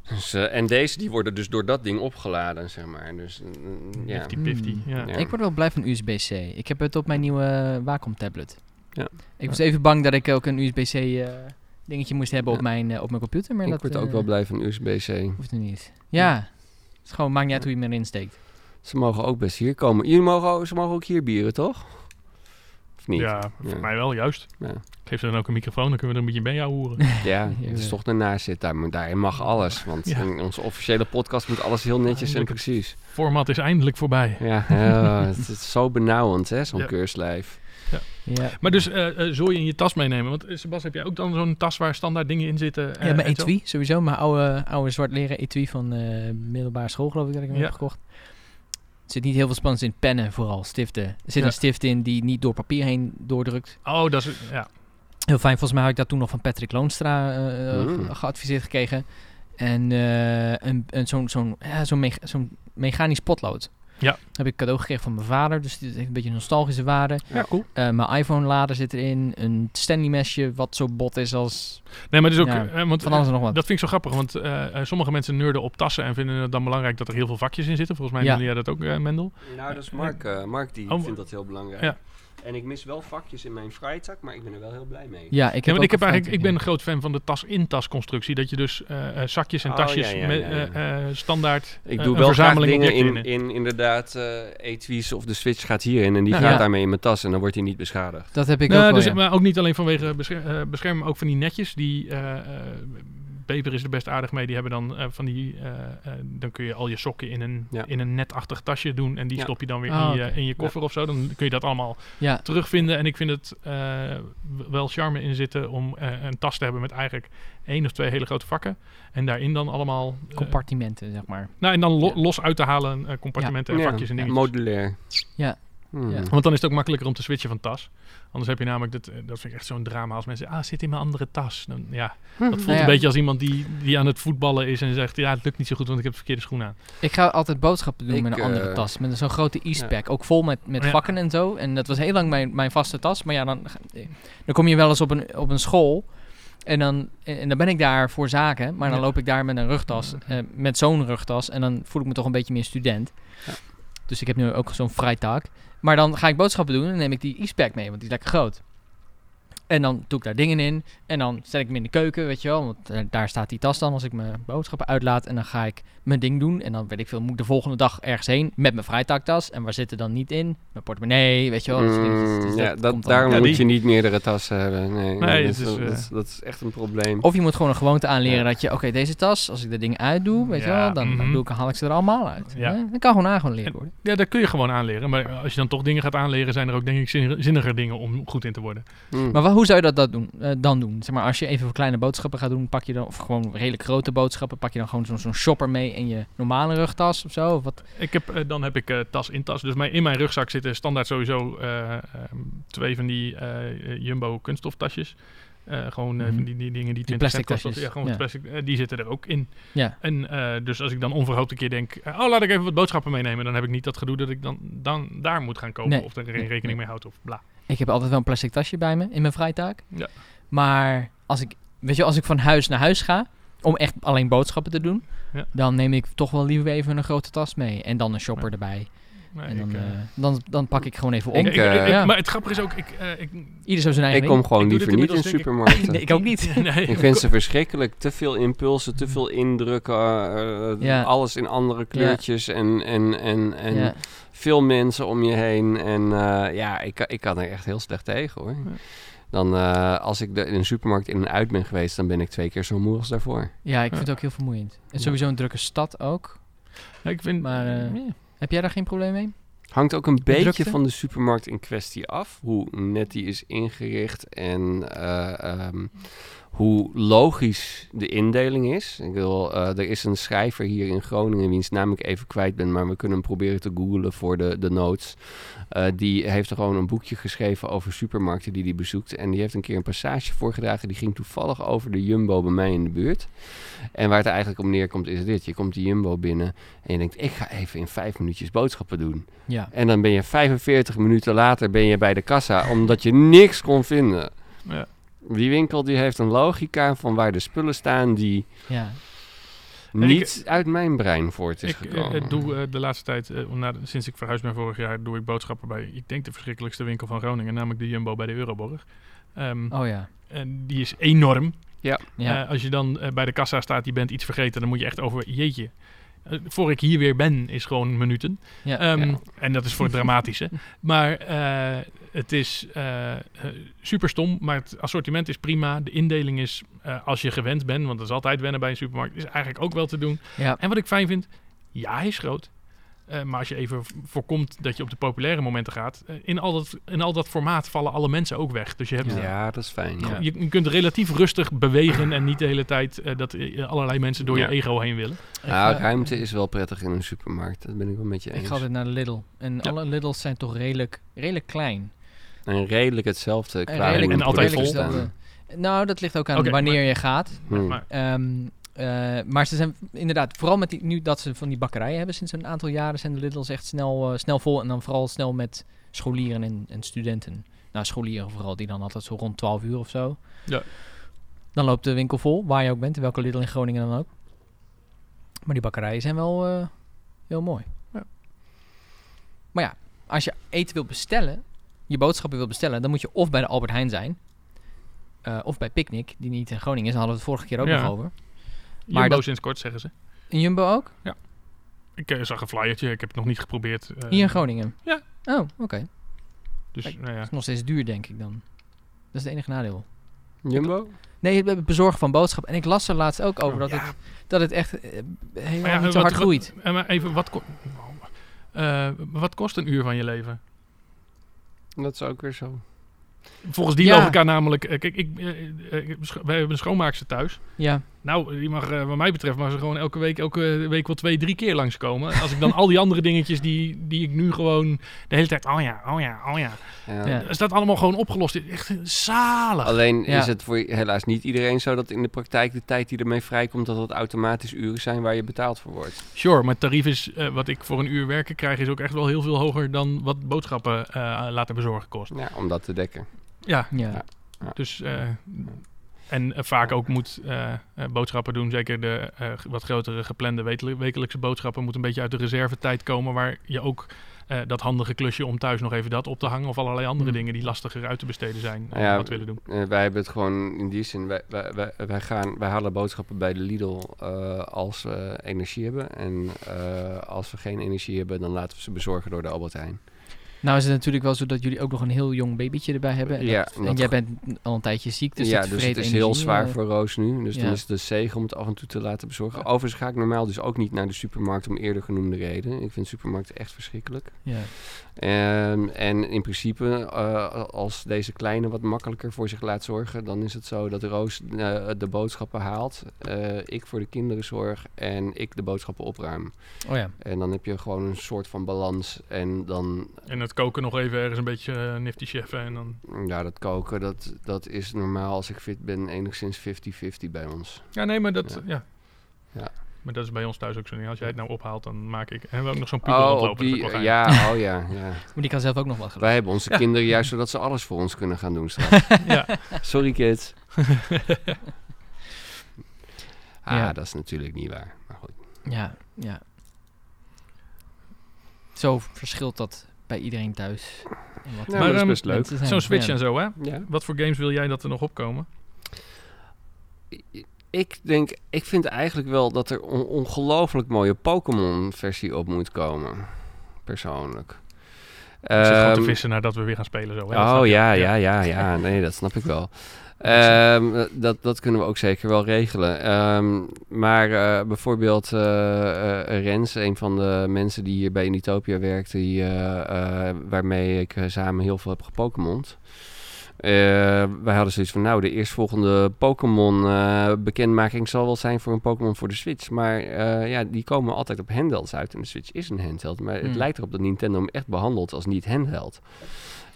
Dus, eh, en deze die worden dus door dat ding opgeladen, zeg maar. Dus mm, ja. Nifty pifty. Hmm. Ja. Ja. Ik word wel blij van USB-C. Ik heb het op mijn nieuwe Wacom tablet. Ja. Ik was even bang dat ik ook een USB-C eh, dingetje moest hebben op, mijn, eh, op mijn computer. Maar ik dat word ook eh, wel blij van USB-C. hoeft nu niet. Ja. Het is gewoon, maakt niet uit hoe je hem erin steekt. Ze mogen ook best hier komen. Jullie mogen, ook- ze mogen ook hier bieren, toch? Of niet? Ja, voor Ja. mij wel, juist. Ja. Geef ze dan ook een microfoon, dan kunnen we er een beetje bij jou horen. (laughs) Ja, het is toch zit. Daar, moet- daarin mag alles. Want Ja. in onze officiële podcast moet alles heel netjes en precies. Format is eindelijk voorbij. Ja, ja, (laughs) het is zo benauwend, hè, zo'n Ja. keurslijf. Ja. Maar dus eh eh zul je in je tas meenemen? Want eh, Sebas, heb jij ook dan zo'n tas waar standaard dingen in zitten? ja, mijn etui sowieso. Mijn oude, oude zwart leren etui van eh middelbare school geloof ik dat ik hem Ja. heb gekocht. Er zit niet heel veel spannends in. Pennen vooral, stiften. Er zit Ja. een stift in die niet door papier heen doordrukt. Oh, dat is... Ja. Heel fijn. Volgens mij had ik dat toen nog van Patrick Loonstra eh, eh, Mm. ge- geadviseerd gekregen. En eh, een, een, zo'n zo'n ja, zo'n mechanisch potlood. Ja. Heb ik cadeau gekregen van mijn vader. Dus dit heeft een beetje een nostalgische waarde. ja, cool. Eh, mijn iPhone-lader zit erin. Een Stanley-mesje wat zo bot is als Nee, maar dus ook... Ja, eh, want, van alles en nog wat. Dat vind ik zo grappig, want eh, eh, sommige mensen nerden op tassen en vinden het dan belangrijk dat er heel veel vakjes in zitten. Volgens mij Ja. noemde jij dat ook, eh, Mendel. Nou, dat is Mark. eh, Mark die Oh, vindt dat heel belangrijk. ja. En ik mis wel vakjes in mijn vrijzak, maar ik ben er wel heel blij mee. Ja, ik heb, Ja, ik, heb eigenlijk, ik ben een groot fan van de tas-in-tas constructie. Dat je dus eh, eh, zakjes en Oh, tasjes ja, ja, met eh, eh, standaard Ik doe een wel graag verzameling dingen in, in, inderdaad eh etuis of de switch gaat hierin en die gaat Ja. daarmee in mijn tas en dan wordt hij niet beschadigd. Dat heb ik Nou, ook wel, dus, ja. Maar ook niet alleen vanwege bescher eh, beschermen, maar ook van die netjes. Die, eh, eh, Bever is er best aardig mee. Die hebben dan eh, van die... eh, eh, dan kun je al je sokken in een, Ja. in een netachtig tasje doen. En die Ja. stop je dan weer Ah, in, je, in je koffer of zo. Dan kun je dat allemaal ja. terugvinden. En ik vind het eh, wel charme in zitten om een tas te hebben met eigenlijk één of twee hele grote vakken. En daarin dan allemaal... compartimenten, zeg maar. nou, en dan lo- Ja. los uit te halen eh, compartimenten en Ja, vakjes en dingetjes. modulair. Ja. Hmm. Ja. Want dan is het ook makkelijker om te switchen van tas. Anders heb je namelijk, dat, eh, dat vind ik echt zo'n drama als mensen, ah, zit in mijn andere tas. Dan, ja, dat voelt Nou ja. een beetje als iemand die, die aan het voetballen is en zegt, ja, het lukt niet zo goed, want ik heb de verkeerde schoen aan. Ik ga altijd boodschappen doen Ik, met een andere eh, tas. Met zo'n grote e-pack. Ook vol met, met Ja. vakken en zo. En dat was heel lang mijn, mijn vaste tas. Maar ja, dan, dan kom je wel eens op een, op een school. En dan, en dan ben ik daar voor zaken. Maar dan Ja. loop ik daar met een rugtas. eh, met zo'n rugtas. En dan voel ik me toch een beetje meer student. Ja. Dus ik heb nu ook zo'n vrijtaak. Maar dan ga ik boodschappen doen. En neem ik die e-pack mee. Want die is lekker groot. En dan doe ik daar dingen in. En dan zet ik hem in de keuken, weet je wel. Want eh, daar staat die tas dan als ik mijn boodschappen uitlaat. En dan ga ik mijn ding doen. En dan weet ik veel, moet ik de volgende dag ergens heen met mijn vrijtaaktas. En waar zit er dan niet in? Mijn portemonnee, weet je wel. Dus- dus Mm, ja, dat dan- daarom Ja, moet die- je niet meerdere tassen hebben. Nee, Nee, dat, is, dat, eh, is, dat is echt een probleem. Of je moet gewoon een gewoonte aanleren Ja. dat je, oké, deze tas, als ik de dingen uitdoe, weet je wel, dan, dan mhm. doe ik, haal ik ze er allemaal uit. Ja. Ja. Dat kan gewoon aangeleren En- worden. Ja, dat kun je gewoon aanleren. Maar als je dan toch dingen gaat aanleren, zijn er ook denk ik zin- zinniger dingen om goed in te worden. Hmm. Maar wa- hoe zou je dat, dat doen, eh, dan doen? Zeg maar, als je even voor kleine boodschappen gaat doen, pak je dan, of gewoon redelijk grote boodschappen, pak je dan gewoon zo'n shopper mee in je normale rugtas of zo? Of wat? Ik heb, eh, dan heb ik eh, tas in tas. Dus mijn, in mijn rugzak zitten standaard sowieso eh, ehm, twee van die Jumbo kunststoftasjes. Gewoon van die, die dingen die Die 20 cent plastic kosten. Ja, gewoon ja. plastic. die zitten er ook in. Ja. En dus als ik dan onverhoopt een keer denk, oh laat ik even wat boodschappen meenemen, dan heb ik niet dat gedoe dat ik dan, dan daar moet gaan kopen Nee. of er geen Nee, rekening nee. mee houd of bla. Ik heb altijd wel een plastic tasje bij me in mijn vrijtaak. Ja. Maar als ik, weet je, als ik van huis naar huis ga, om echt alleen boodschappen te doen, Ja. dan neem ik toch wel liever even een grote tas mee. En dan een shopper Ja. erbij. Nee, en dan, ik, eh, eh, dan, dan pak ik gewoon even om. Ik, ik- ik- eh, ik- ja. Maar het grappige is ook, ik, eh, ik, Ieder zo zijn eigen Ik ding. kom gewoon liever niet in supermarkten. (laughs) Nee, ik ook niet. (laughs) nee, Ik vind ze verschrikkelijk. Te veel impulsen, te veel indrukken. eh, Ja. Alles in andere kleurtjes. En, en, en, en ja. veel mensen om je heen. En eh, ja, ik, kan- ik kan er echt heel slecht tegen hoor. Ja. Dan eh, als ik de, in een supermarkt in en uit ben geweest, dan ben ik twee keer zo moe als daarvoor. ja, ik vind Ja. het ook heel vermoeiend. En sowieso een drukke stad ook. Ja, ik vind, Maar, eh, ja. Heb jij daar geen probleem mee? Hangt ook een beetje drukte? van de supermarkt in kwestie af. Hoe net die is ingericht en ehm, hoe logisch de indeling is. Ik wil, eh, er is een schrijver hier in Groningen, wiens naam ik even kwijt ben, maar we kunnen hem proberen te googlen voor de, de notes. Eh, die heeft er gewoon een boekje geschreven over supermarkten die hij bezoekt. En die heeft een keer een passage voorgedragen. Die ging toevallig over de Jumbo bij mij in de buurt. En waar het eigenlijk om neerkomt is dit. Je komt die Jumbo binnen en je denkt, ik ga even in vijf minuutjes boodschappen doen. Ja. En dan ben je 45 minuten later ben je bij de kassa omdat je niks kon vinden. Ja. Die winkel die heeft een logica van waar de spullen staan die ja. niet uit mijn brein voort is Ik eh, gekomen. doe eh, de laatste tijd, eh, na, sinds ik verhuisd ben vorig jaar, doe ik boodschappen bij, ik denk de verschrikkelijkste winkel van Groningen, namelijk de Jumbo bij de Euroborg. Ehm, Oh ja. En die is enorm. Ja. Eh, als je dan bij de kassa staat, je bent iets vergeten, dan moet je echt over, jeetje. Eh, voor ik hier weer ben, is gewoon minuten. ja. Ehm, Ja. En dat is voor het (laughs) dramatische. Maar eh, het is eh, super stom, maar het assortiment is prima. De indeling is, als je gewend bent, want dat is altijd wennen bij een supermarkt, is eigenlijk ook wel te doen. ja. En wat ik fijn vind, ja, hij is groot. Eh, maar als je even voorkomt dat je op de populaire momenten gaat, eh, in, al dat, in al dat formaat vallen alle mensen ook weg. Dus je, hebt, ja. dat is fijn. Ja. Ja. je, je kunt relatief rustig bewegen en niet de hele tijd eh, dat allerlei mensen door Ja. je ego heen willen. Nou, Ik ga- ruimte is wel prettig in een supermarkt. Dat ben ik wel met je Ik eens. ga altijd naar de Lidl. En Ja. alle Lidls zijn toch redelijk, redelijk klein. En redelijk hetzelfde En redelijk- en altijd vol. staan. Nou, dat ligt ook aan wanneer maar- je gaat. Hmm. Maar, Eh, maar ze zijn inderdaad, vooral met die, nu dat ze van die bakkerijen hebben sinds een aantal jaren, zijn de Lidl's echt snel, eh, snel vol. En dan vooral snel met scholieren en, en studenten. Nou, scholieren vooral, die dan altijd zo rond 12 uur of zo. Ja. Dan loopt de winkel vol, waar je ook bent, in welke Lidl in Groningen dan ook. Maar die bakkerijen zijn wel eh, heel mooi. Ja. Maar ja, als je eten wil bestellen, je boodschappen wil bestellen, dan moet je of bij de Albert Heijn zijn. of bij Picnic, die niet in Groningen is. Daar hadden we het vorige keer ook Ja. nog over. Jumbo dat- sinds kort, zeggen ze. In Jumbo ook? Ik eh, zag een flyertje, ik heb het nog niet geprobeerd. eh, Hier in Groningen? ja. Oh, oké. Dus, Kijk. nou ja. Dat is nog steeds duur, denk ik dan. Dat is het enige nadeel. Jumbo? Nee, het bezorgen van boodschappen. En ik las er laatst ook over dat, Ja, het, dat het echt eh, helemaal ja, niet zo wat- hard groeit. wat- maar even, wat, ko- eh, wat kost een uur van je leven? Dat is ook weer zo. Volgens die Ja. logica namelijk, kijk, ik, wij hebben een schoonmaakster thuis. Ja, Nou, die mag, eh, wat mij betreft, mag ze gewoon elke week, elke week wel twee, drie keer langskomen. Als ik dan al die andere dingetjes die, die ik nu gewoon de hele tijd, oh ja, oh ja, oh ja. Ja. Ja. Is dat allemaal gewoon opgelost? Echt zalig. Alleen Ja. is het voor helaas niet iedereen zo dat in de praktijk de tijd die ermee vrijkomt, dat het automatisch uren zijn waar je betaald voor wordt. Sure, maar het tarief is, eh, wat ik voor een uur werken krijg, is ook echt wel heel veel hoger dan wat boodschappen eh, laten bezorgen kost. Ja, om dat te dekken. Ja, ja. Ja. dus... eh, en eh, vaak ook moet eh, eh, boodschappen doen. Zeker de wat grotere geplande wekelijkse boodschappen moet een beetje uit de reservetijd komen. Waar je ook dat handige klusje om thuis nog even dat op te hangen. Of allerlei andere Hmm. dingen die lastiger uit te besteden zijn. Ja, wat willen doen. Wij hebben het gewoon in die zin, wij, wij, wij, wij gaan, wij halen boodschappen bij de Lidl als we energie hebben. En als we geen energie hebben, dan laten we ze bezorgen door de Albert Heijn. Nou is het natuurlijk wel zo dat jullie ook nog een heel jong babytje erbij hebben. En, Ja, dat- en omdat- jij bent al een tijdje ziek, dus ja, het dus het is heel zwaar eh. voor Roos nu. Dus ja. dan is het een zegen om het af en toe te laten bezorgen. Overigens ga ik normaal dus ook niet naar de supermarkt om eerder genoemde reden. Ik vind supermarkten echt verschrikkelijk. Ja. Ehm, en in principe, eh, als deze kleine wat makkelijker voor zich laat zorgen, dan is het zo dat Roos eh, de boodschappen haalt, eh, ik voor de kinderen zorg en ik de boodschappen opruim. Oh ja. En dan heb je gewoon een soort van balans. En dan, En het koken nog even ergens een beetje nifty cheffen. En dan... ja, dat koken, dat, dat is normaal als ik fit ben enigszins 50-50 bij ons. Ja, nee, maar dat... Ja. Ja. Ja. Maar dat is bij ons thuis ook zo niet. Als jij het nou ophaalt, dan maak ik... En we hebben ook nog zo'n puber Oh, op die, ja, oh ja, ja. (laughs) Maar die kan zelf ook nog wat geloven. Wij hebben onze Ja. kinderen juist zodat ze alles voor ons kunnen gaan doen straks. (laughs) ja. Sorry kids. (laughs) ah, Ja. dat is natuurlijk niet waar. Maar goed. Ja, ja. Zo verschilt dat bij iedereen thuis. En wat Ja, maar dat is best leuk. Zo'n Switch Ja. en zo, hè? Ja. Wat voor games wil jij dat er nog opkomen? Ik denk, ik vind eigenlijk wel dat er een ongelooflijk mooie Pokémon-versie op moet komen. Persoonlijk. Ik zit gewoon te Ehm, vissen nadat we weer gaan spelen. Zo, hè? Oh ja, ja, ja, ja. Nee, dat snap ik wel. Ehm, dat, dat kunnen we ook zeker wel regelen. Ehm, maar eh, bijvoorbeeld eh, Rens, een van de mensen die hier bij Unitopia werkt, die, waarmee ik samen heel veel heb gepokémond. Eh, wij hadden zoiets van, nou, de eerstvolgende Pokémon eh, bekendmaking zal wel zijn voor een Pokémon voor de Switch. Maar eh, ja, die komen altijd op handhelds uit en de Switch is een handheld. Maar het Hmm. lijkt erop dat Nintendo hem echt behandelt als niet handheld.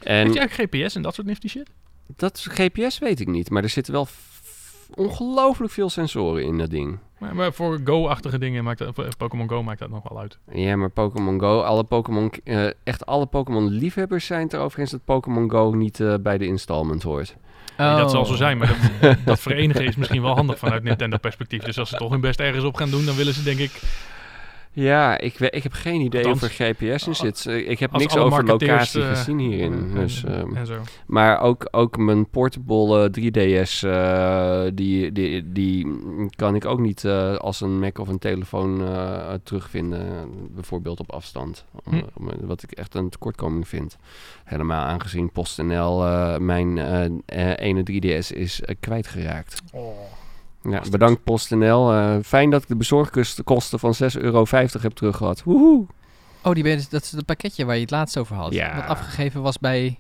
En Heeft hij eigenlijk GPS en dat soort nifty shit? dat is- GPS weet ik niet, maar er zitten wel ongelooflijk veel sensoren in dat ding. Maar, maar voor Go-achtige dingen maakt dat, Pokémon Go maakt dat nog wel uit. Ja, maar Pokémon Go, alle Pokémon, eh, echt alle Pokémon liefhebbers zijn het erover eens dat Pokémon Go niet eh, bij de installment hoort. Nee, dat zal Oh. zo zijn, maar dat, (laughs) dat verenigen is misschien wel handig vanuit Nintendo perspectief. Dus als ze toch hun best ergens op gaan doen, dan willen ze denk ik... Ja, ik, ik heb geen idee Althans, of er GPS in zit. Eh, Ik heb niks over locatie eh, gezien hierin. en- Dus, ehm, en zo. Maar ook, ook mijn portable eh, 3DS, eh, die, die, die kan ik ook niet eh, als een Mac of een telefoon eh, terugvinden. Bijvoorbeeld op afstand. Hm. om- wat ik echt een tekortkoming vind. Helemaal aangezien PostNL eh, mijn eh, eh, ene 3DS is eh, kwijtgeraakt. Ja, bedankt PostNL. Eh, fijn dat ik de bezorgkosten van 6,50 euro heb teruggehad. Woehoe! Oh, die ben dat is het pakketje waar je het laatst over had. Ja. Wat afgegeven was bij...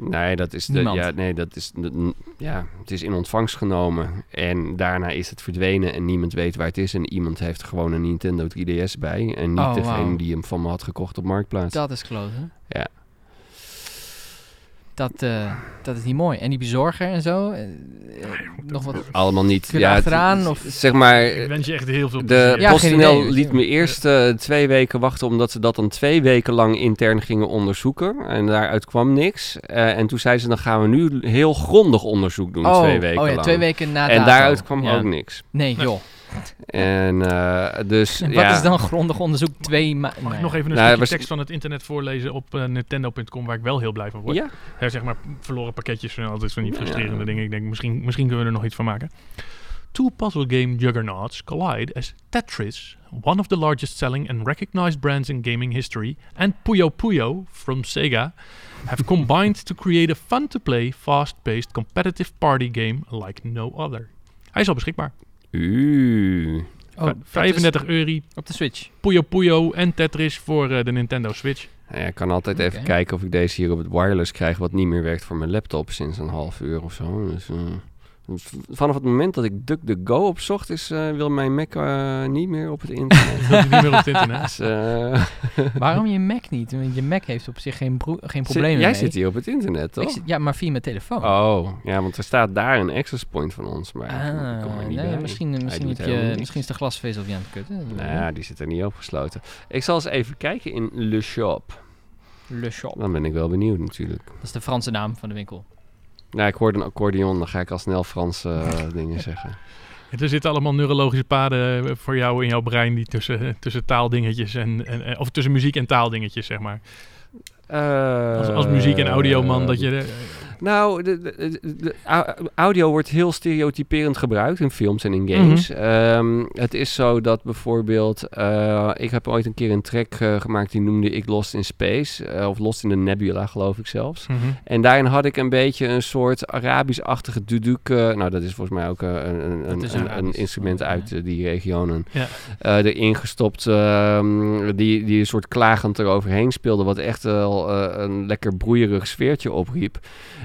Nee, dat is de, Niemand. ja, nee, dat is de- ja, het is in ontvangst genomen en daarna is het verdwenen en niemand weet waar het is en iemand heeft gewoon een Nintendo 3DS bij en niet Oh, degene die hem van me had gekocht op marktplaats. Dat is kloten. Ja. Dat, eh, dat is niet mooi. En die bezorger en zo? eh, nog wat... Allemaal niet. Ja, achteraan, of- zeg maar. Ik wens je echt heel veel De plezier. Ja, PostNL idee. liet me eerst eh, twee weken wachten, omdat ze dat dan twee weken lang intern gingen onderzoeken. En daaruit kwam niks. Eh, en toen zei ze, dan gaan we nu heel grondig onderzoek doen, oh, twee weken oh ja, lang. twee weken na en dato. daaruit kwam Ja. ook niks. Nee, Nee. joh. (laughs) En eh, dus, En ja. Wat is dan grondig onderzoek? Twee maanden? Mag ik nog even een Nou, stukje was- tekst van het internet voorlezen op eh, Nintendo.com, waar ik wel heel blij van word. Ja, Ja, zeg maar verloren pakketjes zijn altijd van die Ja. frustrerende dingen. Ik denk, misschien, misschien kunnen we er nog iets van maken. Two puzzle game juggernauts collide as Tetris, one of the largest selling and recognized brands in gaming history, and Puyo Puyo from Sega have (laughs) combined to create a fun-to-play, fast-paced competitive party game like no other. Hij is al beschikbaar. Uuu. Oh, Va- dat is 35 euro, Op de Switch. Puyo Puyo en Tetris voor eh, de Nintendo Switch. Ja, ik kan altijd even kijken of ik deze hier op het wireless krijg, wat niet meer werkt voor mijn laptop sinds een half uur of zo. Dus, eh, vanaf het moment dat ik DuckDuckGo opzocht, is, eh, wil mijn Mac eh, niet meer op het (laughs) internet. Is niet meer op het internet. Dus, eh, (laughs) Waarom je Mac niet? Want je Mac heeft op zich geen, geen problemen Jij zit hier op het internet, Ik toch? zit- ja, maar via mijn telefoon. Oh, ja, want er staat daar een access point van ons, maar kom er Ah, niet nee, bij. misschien, misschien, heb je, misschien is de glasvezel op je aan het kutten. Nou ja, die zit er niet opgesloten. Ik zal eens even kijken in Le Shop. Le Shop. Dan ben ik wel benieuwd natuurlijk. Dat is de Franse naam van de winkel. Nou, ik hoorde een accordeon, dan ga ik al snel Franse eh, (laughs) dingen zeggen. Er zitten allemaal neurologische paden eh, voor jou in jouw brein die tussen, tussen taaldingetjes en, en, of tussen muziek en taaldingetjes, zeg maar. Als, als muziek- en audioman dat je... eh, Nou, de, de, de- de au- audio wordt heel stereotyperend gebruikt in films en in games. Mhm. Ehm, het is zo dat bijvoorbeeld... eh, ik heb ooit een keer een track eh, gemaakt die noemde ik Lost in Space. eh, of Lost in the Nebula, geloof ik zelfs. mhm. En daarin had ik een beetje een soort Arabisch-achtige duduk. nou, dat is volgens mij ook een, een, een, een, instrument uit die regionen. Ja. erin gestopt, ehm, die, die een soort klagend eroverheen speelde, wat echt wel een lekker broeierig sfeertje opriep.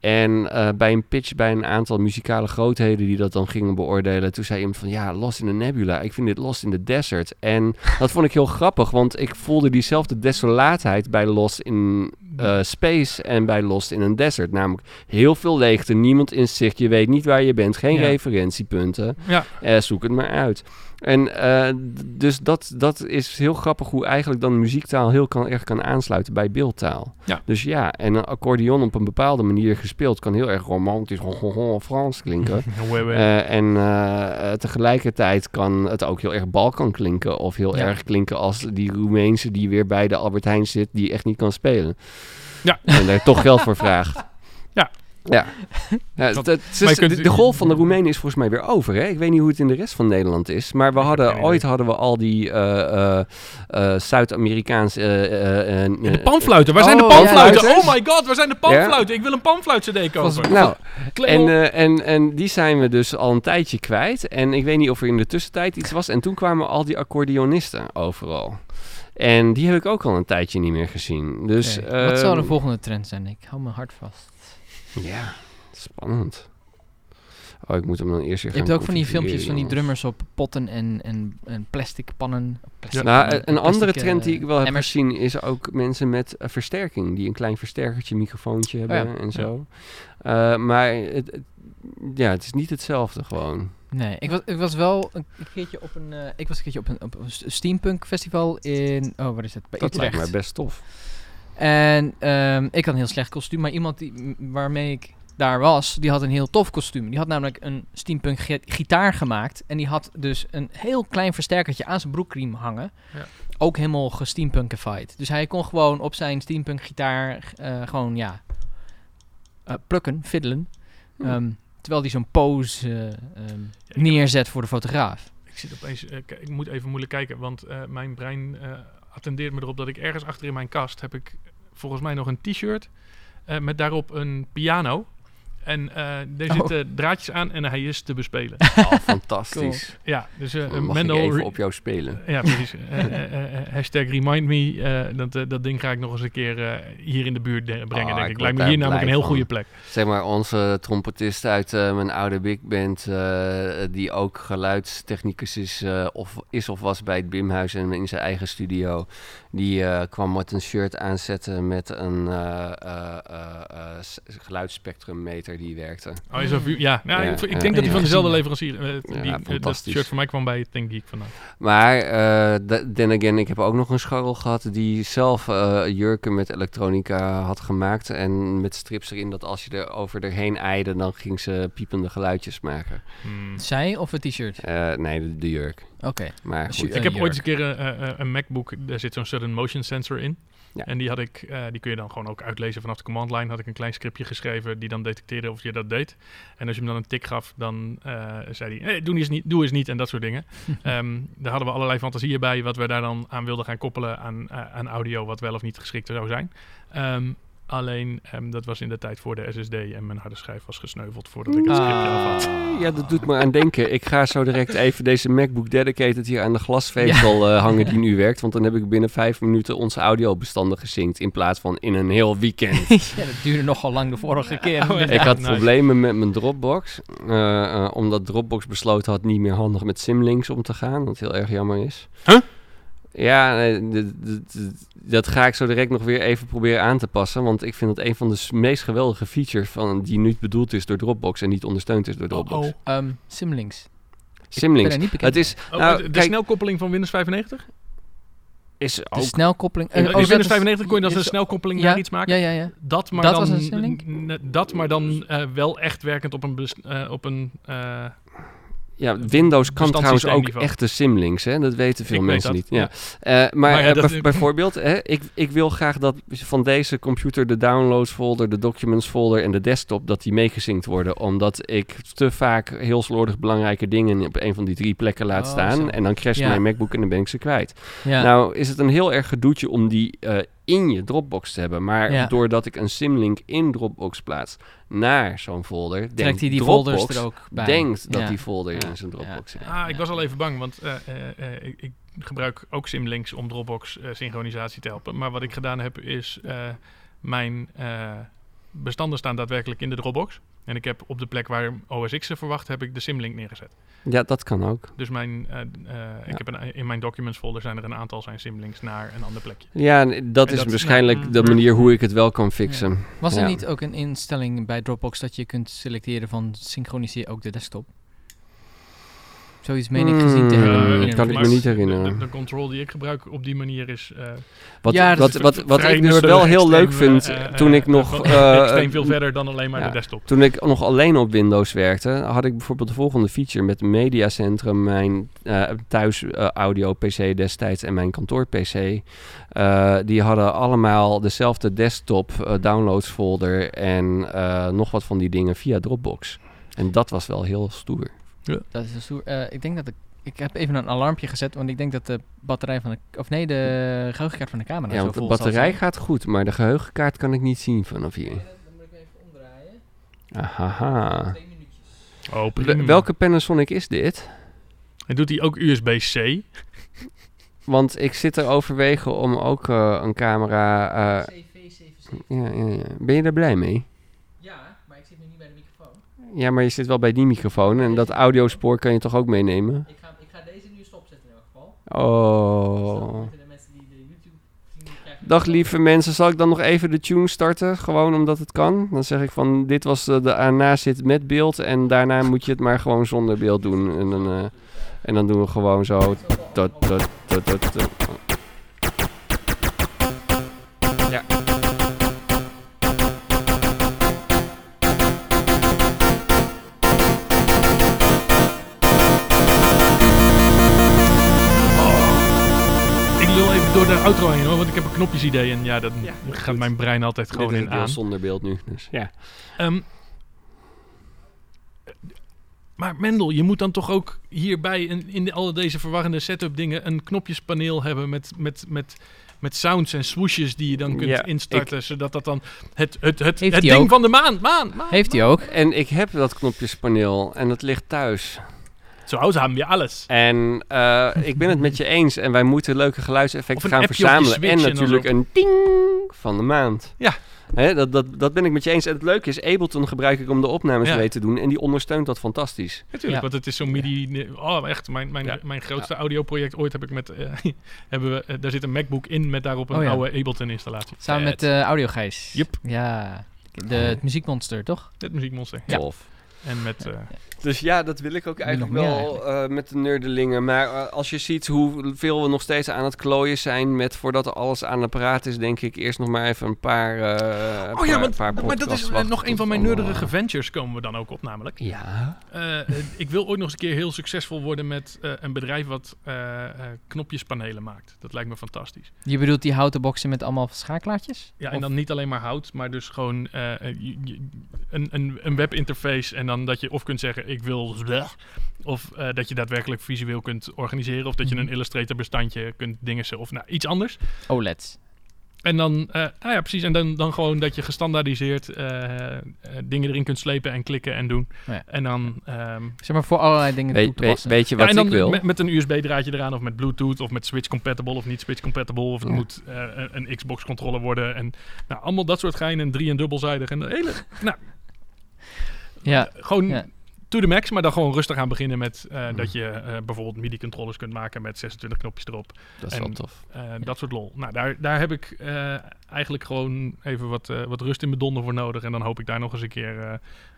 En eh, bij een pitch bij een aantal muzikale grootheden die dat dan gingen beoordelen, toen zei iemand van ja, Lost in the Nebula, ik vind dit Lost in the Desert. En (laughs) dat vond ik heel grappig, want ik voelde diezelfde desolaatheid bij Lost in eh, Space en bij Lost in een Desert. Namelijk heel veel leegte, niemand in zicht, je weet niet waar je bent, geen Ja. referentiepunten. Ja, Eh, zoek het maar uit. En dus dat, dat is heel grappig hoe eigenlijk dan muziektaal heel kan, erg kan aansluiten bij beeldtaal. Ja. Dus ja, en een accordeon op een bepaalde manier gespeeld kan heel erg romantisch Frans klinken. (laughs) Eh, en eh, eh, tegelijkertijd kan het ook heel erg Balkan klinken. Of heel Ja. erg klinken als die Roemeense die weer bij de Albert Heijn zit, die echt niet kan spelen. Ja. En daar toch geld voor vraagt. (laughs) Ja. Ja. Dat- het- het de, de golf van de Roemenen is volgens mij weer over. Hè? Ik weet niet hoe het in de rest van Nederland is. Maar we hadden, ooit hadden we al die eh, eh, eh, Zuid-Amerikaanse... Ja, de panfluiten. Waar zijn de Oh, panfluiten? ja, oh my god, waar zijn de panfluiten? Ik wil een Volgens- kopen. nou. En, en, en die zijn we dus al een tijdje kwijt. En ik weet niet of er in de tussentijd iets was. En toen kwamen al die accordeonisten overal. En die heb ik ook al een tijdje niet meer gezien. Dus. Wat zou de ehm, volgende trend zijn? Ik hou mijn hart vast. Ja, spannend. Oh, ik moet hem dan eerst Je hebt ook van die filmpjes van die drummers op potten en, en, en plastic pannen. Plastic Nou, pannen, een andere plastic, trend eh, die ik wel heb emmers. gezien is ook mensen met eh, versterking. Die een klein versterkertje, microfoontje hebben Oh ja. en zo. Eh, maar het, het- ja, het is niet hetzelfde gewoon. Nee, ik was, ik was wel een, keertje op een, eh, ik was een keertje op een, op een steampunk festival in, oh waar is het? Bij Dat lijkt Utrecht. mij best tof. En ehm, ik had een heel slecht kostuum, maar iemand die, waarmee ik daar was, die had een heel tof kostuum. Die had namelijk een steampunk gi- gitaar gemaakt. En die had dus een heel klein versterkertje aan zijn broekriem hangen. Ja. Ook helemaal gesteampunkified. Dus hij kon gewoon op zijn steampunk gitaar eh, gewoon, ja, eh, plukken, fiddelen. Hm. Ehm, terwijl hij zo'n pose eh, ehm, neerzet voor de fotograaf. Ik zit opeens, ik moet even moeilijk kijken, want mijn brein attendeert me erop dat ik ergens achter in mijn kast heb ik volgens mij nog een t-shirt eh, met daarop een piano. En eh er Oh. zitten draadjes aan en hij is te bespelen. (laughs) Oh, fantastisch. ja, dus eh Mendel ik even op jou spelen. Ja, precies. Eh, eh, eh, hashtag remind me. eh, dat, eh, dat ding ga ik nog eens een keer eh, hier in de buurt eh, brengen, Ah, denk ik Lijkt me daar hier namelijk een heel van. goede plek. Zeg maar, onze trompetist uit eh, mijn oude big band, eh, die ook geluidstechnicus is, eh, of, is of was bij het Bimhuis en in zijn eigen studio, die eh, kwam met een shirt aanzetten met een eh, eh, eh, eh, s- geluidsspectrummeter die werkte. Oh, is dat vu- ja, nou, Ja, ik, ik ja. denk dat hij van dezelfde leverancier Ja, die, dat shirt van mij kwam bij Think Geek vandaan. Maar, eh d- then again, ik heb ook nog een scharrel gehad die zelf eh, jurken met elektronica had gemaakt. En met strips erin dat als je er over erheen eide, dan ging ze piepende geluidjes maken. Hmm. Zij of het t-shirt? Eh, nee, de, de jurk. Oké. Maar goed. je- Ik heb ooit eens een keer een MacBook, daar zit zo'n sudden motion sensor in. Ja. En die had ik, eh, die kun je dan gewoon ook uitlezen vanaf de command line. Had ik een klein scriptje geschreven die dan detecteerde of je dat deed. En als je hem dan een tik gaf, dan eh, zei hij, hey, doe eens niet, doe eens niet en dat soort dingen. (laughs) Ehm, daar hadden we allerlei fantasieën bij wat we daar dan aan wilden gaan koppelen aan, eh, aan audio, wat wel of niet geschikt zou zijn. Ehm, alleen, ehm, dat was in de tijd voor de SSD en mijn harde schijf was gesneuveld voordat ik het scriptje af had. Ah, ja, dat doet me aan denken. Ik ga zo direct even deze MacBook Dedicated hier aan de glasvezel eh, hangen die nu werkt. Want dan heb ik binnen vijf minuten onze audiobestanden gezinkt in plaats van in een heel weekend. (laughs) ja, dat duurde nogal lang de vorige keer. Oh, ja. ik had nice. problemen met mijn Dropbox. eh, eh, omdat Dropbox besloten had niet meer handig met Simlinks om te gaan. Wat heel erg jammer is. Huh? Ja, dat ga ik zo direct nog weer even proberen aan te passen. Want ik vind dat een van de meest geweldige features van, die nu bedoeld is door Dropbox en niet ondersteund is door Dropbox. Oh, oh. Ehm, Simlinks. Ik ben Simlinks. er niet bekend. Het is, Oh, nou, de, kijk, snelkoppeling van Windows 95? is de ook snelkoppeling. In eh, oh, Windows is- 95 kon je dan een snelkoppeling ja, naar iets maken. Ja, ja, ja. Dat maar Dat dan, was een dat maar dan eh, wel echt werkend op een, eh, op een eh, Ja, Windows kan trouwens ook echte Simlinks, hè? Dat weten veel Ik mensen niet. Ja. ja. Eh, maar Maar ja, eh, dat- bijvoorbeeld, hè, ik, ik wil graag dat van deze computer de downloads folder, de documents folder en de desktop, dat die meegezinkt worden. Omdat ik te vaak heel slordig belangrijke dingen op een van die drie plekken laat Oh, staan. zo. En dan crasht Ja. mijn MacBook en dan ben ik ze kwijt. ja. Nou is het een heel erg gedoetje om die eh, in je Dropbox te hebben. Maar Ja. doordat ik een Simlink in Dropbox plaats naar zo'n folder, Trekt denkt hij die Dropbox, folders er ook bij. denkt dat Ja. die folder Ja. in zijn Dropbox Ja. zit. Ah, ik Ja. was al even bang, want eh, eh, eh, ik, ik gebruik ook Simlinks om Dropbox eh, synchronisatie te helpen. Maar wat ik gedaan heb is, eh, mijn eh, bestanden staan daadwerkelijk in de Dropbox. En ik heb op de plek waar OS X ze verwacht, heb ik de Simlink neergezet. Ja, dat kan ook. Dus mijn, eh, eh, Ja. ik heb een, in mijn documents folder zijn er een aantal zijn Simlinks naar een ander plekje. Ja, n- dat En is dat- waarschijnlijk nou, de manier hoe ik het wel kan fixen. Was er Ja. niet ook een instelling bij Dropbox dat je kunt selecteren van synchroniseer ook de desktop? Zoiets meen ik gezien te Hmm, hebben. In kan ik me niet herinneren. De, de control die ik gebruik op die manier is... eh, Wat, Ja, dat wat, wat, ik dus nuttig, wel heel leuk vind, eh, toen ik eh, nog... eh, extreem veel verder dan alleen maar ja. de desktop. Toen ik nog alleen op Windows werkte, had ik bijvoorbeeld de volgende feature met Mediacentrum, mijn eh, thuis audio PC destijds en mijn kantoor PC. Eh, die hadden allemaal dezelfde desktop downloads folder en eh, nog wat van die dingen via Dropbox. En dat was wel heel stoer. Dat is stoer. eh, ik denk dat ik... Ik heb even een alarmpje gezet, want ik denk dat de batterij van de... Of nee, de geheugenkaart van de camera ja, zo want de vol zal batterij zijn. gaat goed, maar de geheugenkaart kan ik niet zien vanaf hier. Dan moet ik even omdraaien. Ahaha. Twee minuutjes. Oh, Wel-. Welke Panasonic is dit? En doet hij ook USB-C? (laughs) Want ik zit er overwegen om ook eh, een camera... eh, CV77. ja, ja, ja. Ben je er blij mee? Ja, maar ik zit nu niet bij de microfoon. Ja, maar je zit wel bij die microfoon en dat audiospoor kan je toch ook meenemen? Ik ga, ik ga deze nu stopzetten in elk geval. Oh. de mensen die de YouTube zien, krijgen... Dag lieve mensen, zal ik dan nog even de tune starten? Gewoon omdat het kan. Dan zeg ik van, dit was eh, de daarna zit met beeld en daarna moet je het maar gewoon zonder beeld doen. En dan, eh, en dan doen we gewoon zo. Dat, dat, dat, de outro heen hoor, want ik heb een knopjes idee. En ja, dat Ja, gaat goed. mijn brein altijd gewoon Dit is in aan. zonder beeld nu. Dus ja. Ehm, maar Mendel, je moet dan toch ook hierbij in, in de, alle deze verwarrende setup dingen een knopjespaneel hebben met, met, met, met sounds en swooshes die je dan kunt Ja, instarten, zodat dat dan het, het, het, Heeft het ding ook? van de maan, maan, maan. Heeft hij ook? En ik heb dat knopjespaneel en dat ligt thuis. Zo houdt hebben we alles. En eh, ik ben het met je eens. En wij moeten leuke geluidseffecten gaan verzamelen. En natuurlijk een ding van de maand. Ja. Hè, dat, dat, dat ben ik met je eens. En het leuke is, Ableton gebruik ik om de opnames Ja. mee te doen. En die ondersteunt dat fantastisch. Natuurlijk, Ja. want het is zo'n MIDI. Oh, echt, mijn, mijn, Ja. mijn grootste audioproject ooit heb ik met. eh, (laughs) hebben we, eh, daar zit een MacBook in met daarop een Oh ja. oude Ableton-installatie. Samen met uh, Audiogijs. Yep. Ja. De, het muziekmonster, toch? Het muziekmonster. Ja. Tof. En met. Dus ja, dat wil ik ook eigenlijk meer wel eh, met de nerdelingen. Maar eh, als je ziet hoeveel we nog steeds aan het klooien zijn met voordat er alles aan de praat is, denk ik eerst nog maar even een paar. eh, Oh ja, paar- want, paar maar dat is nog een van mijn nerdige ventures komen we dan ook op namelijk. Ja. Ik wil ooit nog eens een keer heel succesvol worden met eh, een bedrijf wat eh, eh, knopjespanelen maakt. Dat lijkt me fantastisch. Je bedoelt die houten boxen met allemaal schakelaartjes? Ja, en Of- dan niet alleen maar hout, maar dus gewoon een, een, een webinterface en dan dat je of kunt zeggen ik wil bleh, of eh, dat je daadwerkelijk visueel kunt organiseren of dat je Mhm. een Illustrator bestandje kunt dingen of nou iets anders. OLEDs. En dan, eh, nou ja, precies. En dan, dan gewoon dat je gestandaardiseerd eh, dingen erin kunt slepen en klikken en doen. Ja. En dan, ehm, Zeg maar voor allerlei dingen toe Weet, te weet, passen. weet je ja, wat en dan ik wil? Met, met een USB-draadje eraan of met Bluetooth of met Switch compatible of niet Switch compatible. Of het Ja. moet eh, een, een Xbox controller worden. En nou, allemaal dat soort gein en drie- en dubbelzijdig. En de hele, nou, ja. gewoon Ja. To the max, maar dan gewoon rustig aan beginnen met eh, dat je eh, bijvoorbeeld MIDI-controllers kunt maken met 26 knopjes erop. Dat is wel en- tof. Eh, Dat soort lol. Nou, daar, daar heb ik eh, eigenlijk gewoon even wat, eh, wat rust in mijn donder voor nodig. En dan hoop ik daar nog eens een keer eh,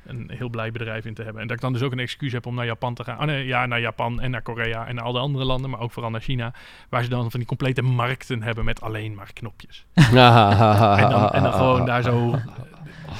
een heel blij bedrijf in te hebben. En dat ik dan dus ook een excuus heb om naar Japan te gaan. Oh nee, ja, naar Japan en naar Korea en naar al de andere landen, maar ook vooral naar China. Waar ze dan van die complete markten hebben met alleen maar knopjes. (laughs) En dan, en dan gewoon daar zo. (laughs)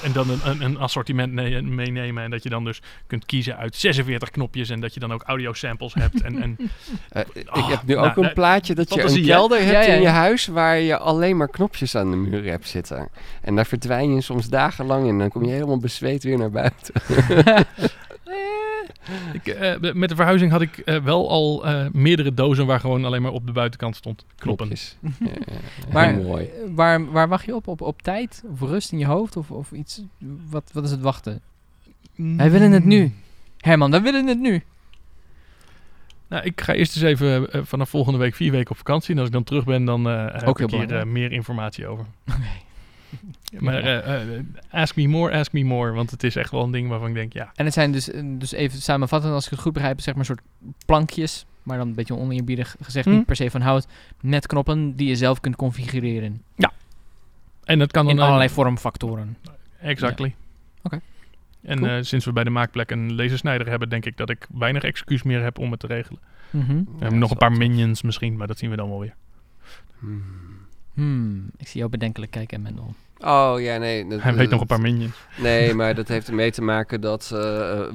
En dan een, een, een assortiment ne- meenemen. En dat je dan dus kunt kiezen uit 46 knopjes. En dat je dan ook audio samples hebt. En, en (laughs) Eh, ik Oh, heb nu nou, ook een nou, plaatje dat je een hè? kelder hebt Ja, ja, in je huis waar je alleen maar knopjes aan de muur hebt zitten. En daar verdwijn je soms dagenlang in. Dan kom je helemaal bezweet weer naar buiten. (laughs) (laughs) (laughs) Ik, eh, met de verhuizing had ik eh, wel al eh, meerdere dozen waar gewoon alleen maar op de buitenkant stond. (laughs) Ja, ja. Maar mooi. waar, waar wacht je op? op? Op tijd? Of rust in je hoofd? Of, of iets? Wat, wat is het wachten? Wij willen het nu. Herman, wij willen het nu. Nou, ik ga eerst eens even vanaf volgende week vier weken op vakantie. En als ik dan terug ben, dan eh, heb Ook ik hier meer informatie over. (laughs) Maar eh, eh, ask me more, ask me more. Want het is echt wel een ding waarvan ik denk, ja. En het zijn dus, eh, dus even samenvattend, als ik het goed begrijp, zeg maar een soort plankjes. Maar dan een beetje oneerbiedig gezegd, Hm. niet per se van hout. Met knoppen die je zelf kunt configureren. En dat kan dan In allerlei vormfactoren. Exactly. Oké. En Cool. eh, sinds we bij de maakplek een lasersnijder hebben, denk ik dat ik weinig excuus meer heb om het te regelen. Mhm. We hebben nog een paar minions misschien, maar dat zien we dan wel weer. Hmm. Hmm, ik zie jou bedenkelijk kijken, Mendel. Oh ja, nee. dat- Hij weet nog een paar minions. Nee, maar dat heeft ermee te maken dat eh,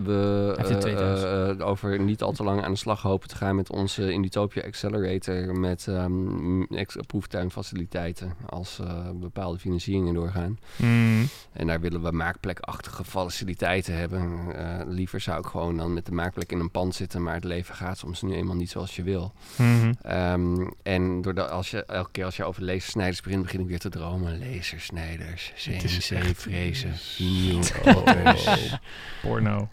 we eh, eh, eh, over niet al te lang aan de slag hopen te gaan met onze Indutopia Accelerator met ehm ex- proeftuinfaciliteiten als eh, bepaalde financieringen doorgaan. Hmm. En daar willen we maakplekachtige faciliteiten hebben. Eh, liever zou ik gewoon dan met de maakplek in een pand zitten, maar het leven gaat soms nu eenmaal niet zoals je wil. Mhm. Ehm, en doordat als je, elke keer als je over lasersnijders begint, begin ik weer te dromen. Lasersnijders, (laughs) Het is CNC, echt- frezen, Oh. Porno.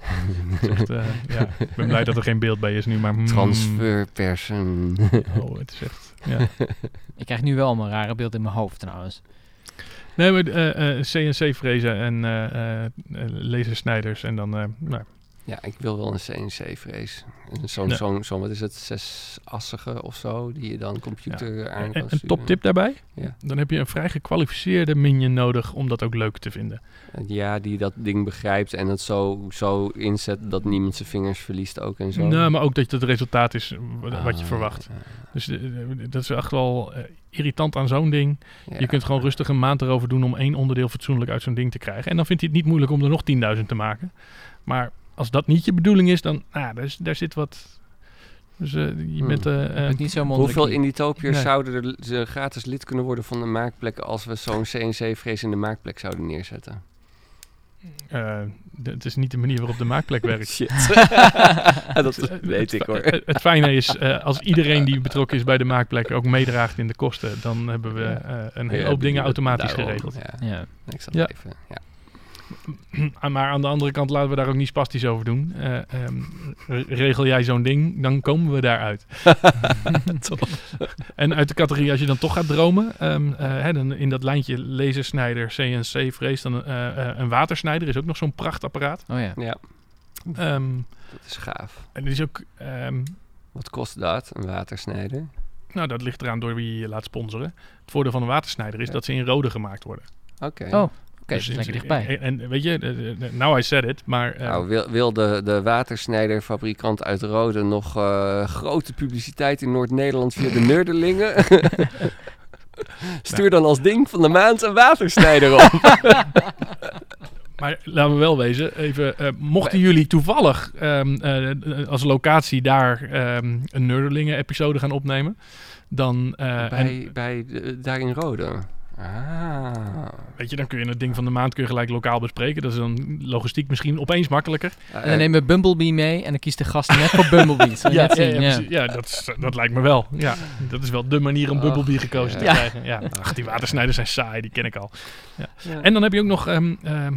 Echt, eh, ja, ik ben blij dat er geen beeld bij is nu, maar... mm, transferpersen. Oh, het is echt... Ja. (laughs) Ik krijg nu wel allemaal rare beeld in mijn hoofd trouwens. Nee, maar eh, eh, CNC-frezen en eh eh, eh, lasersnijders en dan... eh, nou, ja, ik wil wel een CNC-frees. Zo'n, Ja. zo'n, zo'n, wat is het, zesassige of zo, die je dan computer aan en, kan een toptip daarbij? Ja. Dan heb je een vrij gekwalificeerde minion nodig om dat ook leuk te vinden. Ja, die dat ding begrijpt en het zo, zo inzet dat niemand zijn vingers verliest ook en zo. Nou, maar ook dat het resultaat is wat, je Ah, verwacht. ja, Dus dat is echt wel eh, irritant aan zo'n ding. ja. Je kunt gewoon rustig een maand erover doen om één onderdeel fatsoenlijk uit zo'n ding te krijgen. En dan vindt hij het niet moeilijk om er nog 10.000 te maken. Maar als dat niet je bedoeling is, dan nou, daar, is- daar zit wat... Dus eh, je Hmm. bent... eh, eh, niet zo. Hoeveel Inditopiërs Nee. zouden er ze gratis lid kunnen worden van de maakplek als we zo'n CNC-vrees in de maakplek zouden neerzetten? eh, het is niet de manier waarop de maakplek werkt. (laughs) Shit. (laughs) dat Eh, weet het, ik hoor. Het, het fijne is, eh, als iedereen die betrokken is bij de maakplek ook meedraagt in de kosten, dan hebben we eh, een hele Ja, hoop dingen automatisch daarom, geregeld. Ja, Ja. ik zal Ja. even. Ja. (clears throat) Maar aan de andere kant laten we daar ook niet spastisch over doen. Eh, ehm, re- regel jij zo'n ding, dan komen we daaruit. (laughs) (laughs) en uit de categorie, als je dan toch gaat dromen, ehm, eh, hè, dan in dat lijntje lasersnijder, CNC, vrees, dan eh, eh, een watersnijder is ook nog zo'n prachtapparaat. Oh ja. ja, Ehm, dat is gaaf. en die is ook, ehm, Wat kost dat, een watersnijder? nou dat ligt eraan door wie je laat sponsoren. Het voordeel van een watersnijder is Ja. dat ze in rode gemaakt worden. Oké. Oh, oké, Dus lekker dichtbij. En, en weet je, now I said it, maar... eh, Nou, wil, wil de, de watersnijderfabrikant uit Rode nog eh, grote publiciteit in Noord-Nederland via de Nerdelingen? (laughs) Stuur dan als ding van de maand een watersnijder op. (laughs) Maar laten we wel wezen, even, eh, mochten jullie toevallig ehm, eh, als locatie daar ehm, een Nerdelingen-episode gaan opnemen, dan, eh, en, bij bij de- daar in Rode. Ah. weet je, dan kun je het ding van de maand kun je gelijk lokaal bespreken. Dat is dan logistiek misschien opeens makkelijker. En dan nemen we Bumblebee mee en dan kiest de gast net voor Bumblebee. (laughs) Ja, ja, zien, ja, ja. precies. ja dat, is- dat lijkt me wel. Ja, dat is wel de manier om Och, Bumblebee gekozen te krijgen. Ja. Ach, die watersnijders zijn saai, die ken ik al. Ja. En dan heb je ook nog ehm, ehm,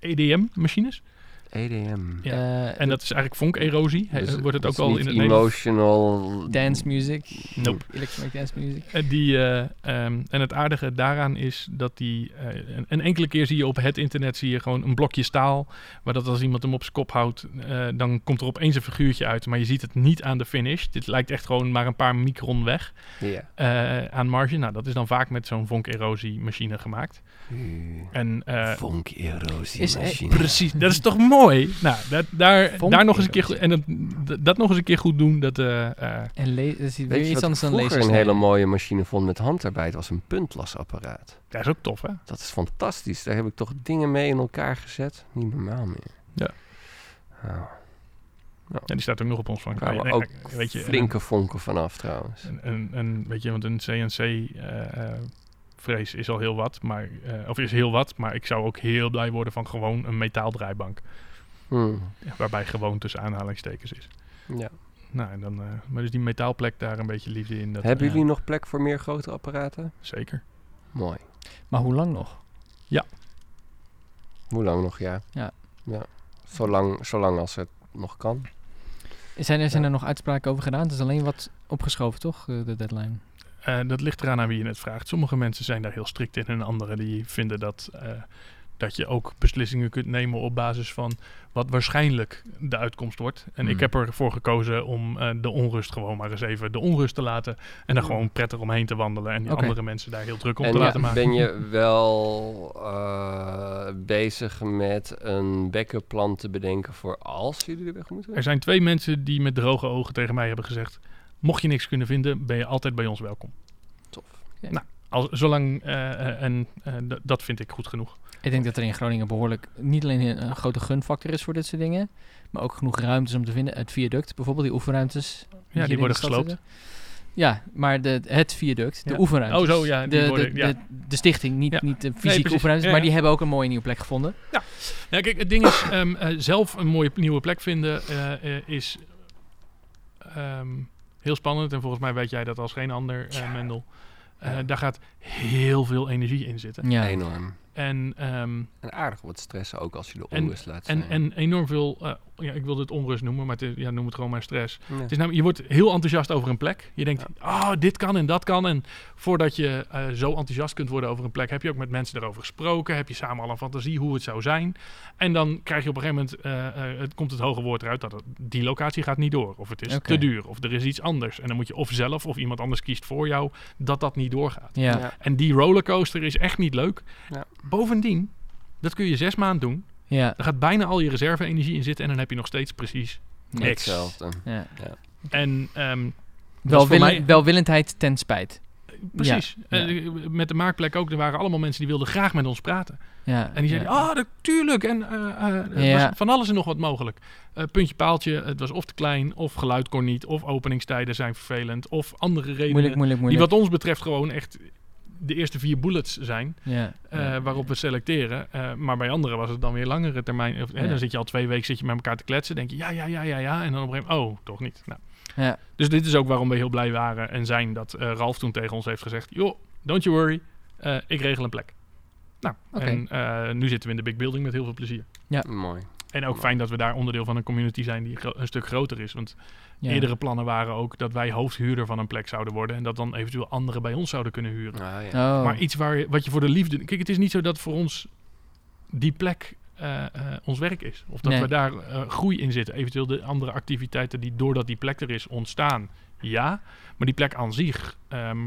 EDM-machines. EDM. Ja. Eh, En dat is eigenlijk vonk-erosie. Dus wordt het ook niet in het emotional... dance music. Nope. Electronic dance music. Eh, Die, eh, ehm, en het aardige daaraan is dat die... eh, een, een enkele keer zie je op het internet zie je gewoon een blokje staal. Maar dat als iemand hem op zijn kop houdt, eh, dan komt er opeens een figuurtje uit. Maar je ziet het niet aan de finish. Dit lijkt echt gewoon maar een paar micron weg Ja. eh, aan marge. Nou, dat is dan vaak met zo'n vonk-erosie machine gemaakt. En... eh, Vonk-erosie machine. Precies, dat is toch mooi? Nou, dat, daar, daar nog eens een keer goed, en dat, dat- nog eens een keer goed doen, dat, eh, eh, En le- dat is weer Weet je iets wat ik anders dan een hele mooie machine vond met handarbeid? was een puntlasapparaat. dat is ook tof, hè? Dat is fantastisch. Daar heb ik toch dingen mee in elkaar gezet. Niet normaal meer. Ja. Nou, En die staat ook nog op ons van. daar kwamen Nee, ook nee, weet je, flinke vonken vanaf trouwens. En, en, en weet je, want een CNC-vrees is al heel wat, maar, eh, of is heel wat, maar ik zou ook heel blij worden van gewoon een metaaldraaibank. Hmm. Ja, waarbij gewoon tussen aanhalingstekens is. Ja. Nou, en dan, eh, maar dus die metaalplek daar een beetje liefde in. Dat, Hebben jullie nog plek voor meer grote apparaten? Zeker. Mooi. Maar hoe lang nog? Hoe lang nog, ja. Ja. ja. Zolang, zolang als het nog kan. Zijn er, zijn Ja. er nog uitspraken over gedaan? Het is alleen wat opgeschoven, toch? eh, De deadline. Eh, dat ligt eraan aan wie je het vraagt. Sommige mensen zijn daar heel strikt in en anderen die vinden dat, eh, dat je ook beslissingen kunt nemen op basis van wat waarschijnlijk de uitkomst wordt. En ik Hmm. heb ervoor gekozen om eh, de onrust gewoon maar eens even de onrust te laten. En er Hmm. gewoon prettig omheen te wandelen. En die andere mensen daar heel druk om En te ja, laten maken. ben je wel eh, bezig met een backup plan te bedenken voor als jullie er weg moeten? Er zijn twee mensen die met droge ogen tegen mij hebben gezegd... mocht je niks kunnen vinden, ben je altijd bij ons welkom. Tof. Als, zolang, eh, eh, en eh, dat vind ik goed genoeg. Ik denk dat er in Groningen behoorlijk niet alleen een, grote gunfactor is voor dit soort dingen, maar ook genoeg ruimtes om te vinden. Het viaduct, bijvoorbeeld die oefenruimtes. Ja, die worden gesloopt. Ja, maar de, het viaduct, de Ja. oefenruimtes. Oh, zo, ja, die De, de, worden- ja. de, de stichting, niet, Ja. niet de fysieke precies. oefenruimtes, maar die hebben ook een mooie nieuwe plek gevonden. Ja, kijk, het ding is, ehm, eh, zelf een mooie nieuwe plek vinden is ehm, heel spannend. En volgens mij weet jij dat als geen ander, Mendel. Eh. Daar gaat heel veel energie in zitten. Ja. Enorm. En, ehm, En aardig wat stressen ook als je de En- onrust laat en, zijn. en enorm veel, eh, ja, ik wil het onrust noemen, maar het ja, noem het gewoon maar stress. Ja. Het is namelijk, je wordt heel enthousiast over een plek. Je denkt, oh, dit kan en dat kan. En voordat je eh, zo enthousiast kunt worden over een plek, heb je ook met mensen erover gesproken. Heb je samen al een fantasie hoe het zou zijn. En dan krijg je op een gegeven moment, eh, het komt het hoge woord eruit dat het, die locatie gaat niet door. Of het is te duur, of er is iets anders. En dan moet je of zelf of iemand anders kiest voor jou dat dat niet doorgaat. Ja. Ja. En die rollercoaster is echt niet leuk. Ja. Bovendien, dat kun je zes maanden doen. Ja. Daar gaat bijna al je reserve-energie in zitten en dan heb je nog steeds precies niks. Hetzelfde. ja. En ehm, Welwillen- mij- Welwillendheid ten spijt. Precies. Ja. Eh, met de maakplek ook. Er waren allemaal mensen die wilden graag met ons praten. Ja. En die zeiden, ja. ah, natuurlijk. En eh, eh, Ja. was van alles en nog wat mogelijk. Eh, puntje paaltje, het was of te klein, of geluid kon niet, of openingstijden zijn vervelend, of andere redenen. Moeilijk, moeilijk, Die moeilijk. wat ons betreft gewoon echt de eerste vier bullets zijn, ja. eh, ja. waarop we selecteren. Eh, maar bij anderen was het dan weer langere termijn. Of, hè, Ja. Dan zit je al twee weken zit je met elkaar te kletsen. denk je, ja, ja, ja, ja, ja. En dan op een gegeven moment, oh, toch niet. Nou. Ja. Dus dit is ook waarom we heel blij waren en zijn dat eh, Ralf toen tegen ons heeft gezegd... joh, don't you worry, eh, ik regel een plek. Nou, Oké. en eh, nu zitten we in de big building met heel veel plezier. Mooi. En ook fijn dat we daar onderdeel van een community zijn die gro- een stuk groter is. Want Ja. eerdere plannen waren ook dat wij hoofdhuurder van een plek zouden worden... en dat dan eventueel anderen bij ons zouden kunnen huren. Ah, ja. Oh. Maar iets waar, je- wat je voor de liefde... Kijk, het is niet zo dat voor ons die plek eh, eh, ons werk is. Of dat Nee. we daar eh, groei in zitten. Eventueel de andere activiteiten die doordat die plek er is ontstaan. Ja, maar die plek aan zich... ehm,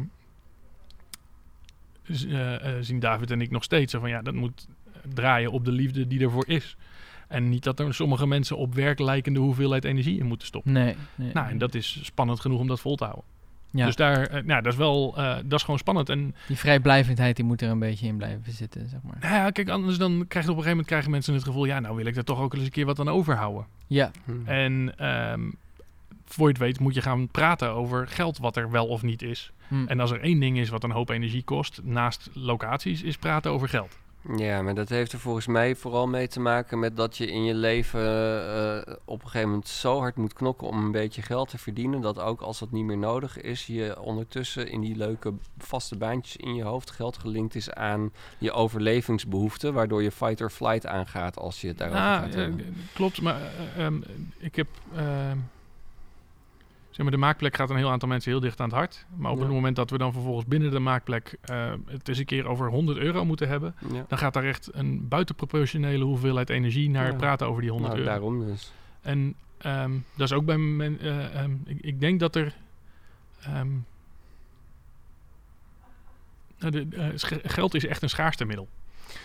z- eh, eh, zien David en ik nog steeds van... Ja, dat moet draaien op de liefde die ervoor is. En niet dat er sommige mensen op werk lijkende hoeveelheid energie in moeten stoppen. Nee. nee. Nou, en dat is spannend genoeg om dat vol te houden. ja. Dus daar, eh, nou, dat is wel, eh, dat is gewoon spannend. En Die vrijblijvendheid die moet er een beetje in blijven zitten, zeg maar. Nou ja, kijk, anders dan krijg je op een gegeven moment krijgen mensen het gevoel, ja, nou wil ik er toch ook eens een keer wat aan overhouden. Ja. Hm. En ehm, voor je het weet moet je gaan praten over geld wat er wel of niet is. Hm. En als er één ding is wat een hoop energie kost, naast locaties, is praten over geld. Ja, maar dat heeft er volgens mij vooral mee te maken met dat je in je leven eh, op een gegeven moment zo hard moet knokken om een beetje geld te verdienen. Dat ook als dat niet meer nodig is, je ondertussen in die leuke vaste baantjes in je hoofd geld gelinkt is aan je overlevingsbehoeften. Waardoor je fight or flight aangaat als je het daarover Ah, gaat eh, hebben. klopt, maar eh, ehm, ik heb... zeg maar, de maakplek gaat een heel aantal mensen heel dicht aan het hart. Maar op Ja. het moment dat we dan vervolgens binnen de maakplek eh, het eens een keer over 100 euro moeten hebben... Ja. dan gaat daar echt een buitenproportionele hoeveelheid energie naar Ja. praten over die 100 Nou, euro. daarom dus. En ehm, dat is ook bij men, eh, ehm, ik, ik denk dat er. ehm, nou, de, eh, geld is echt een schaarste middel.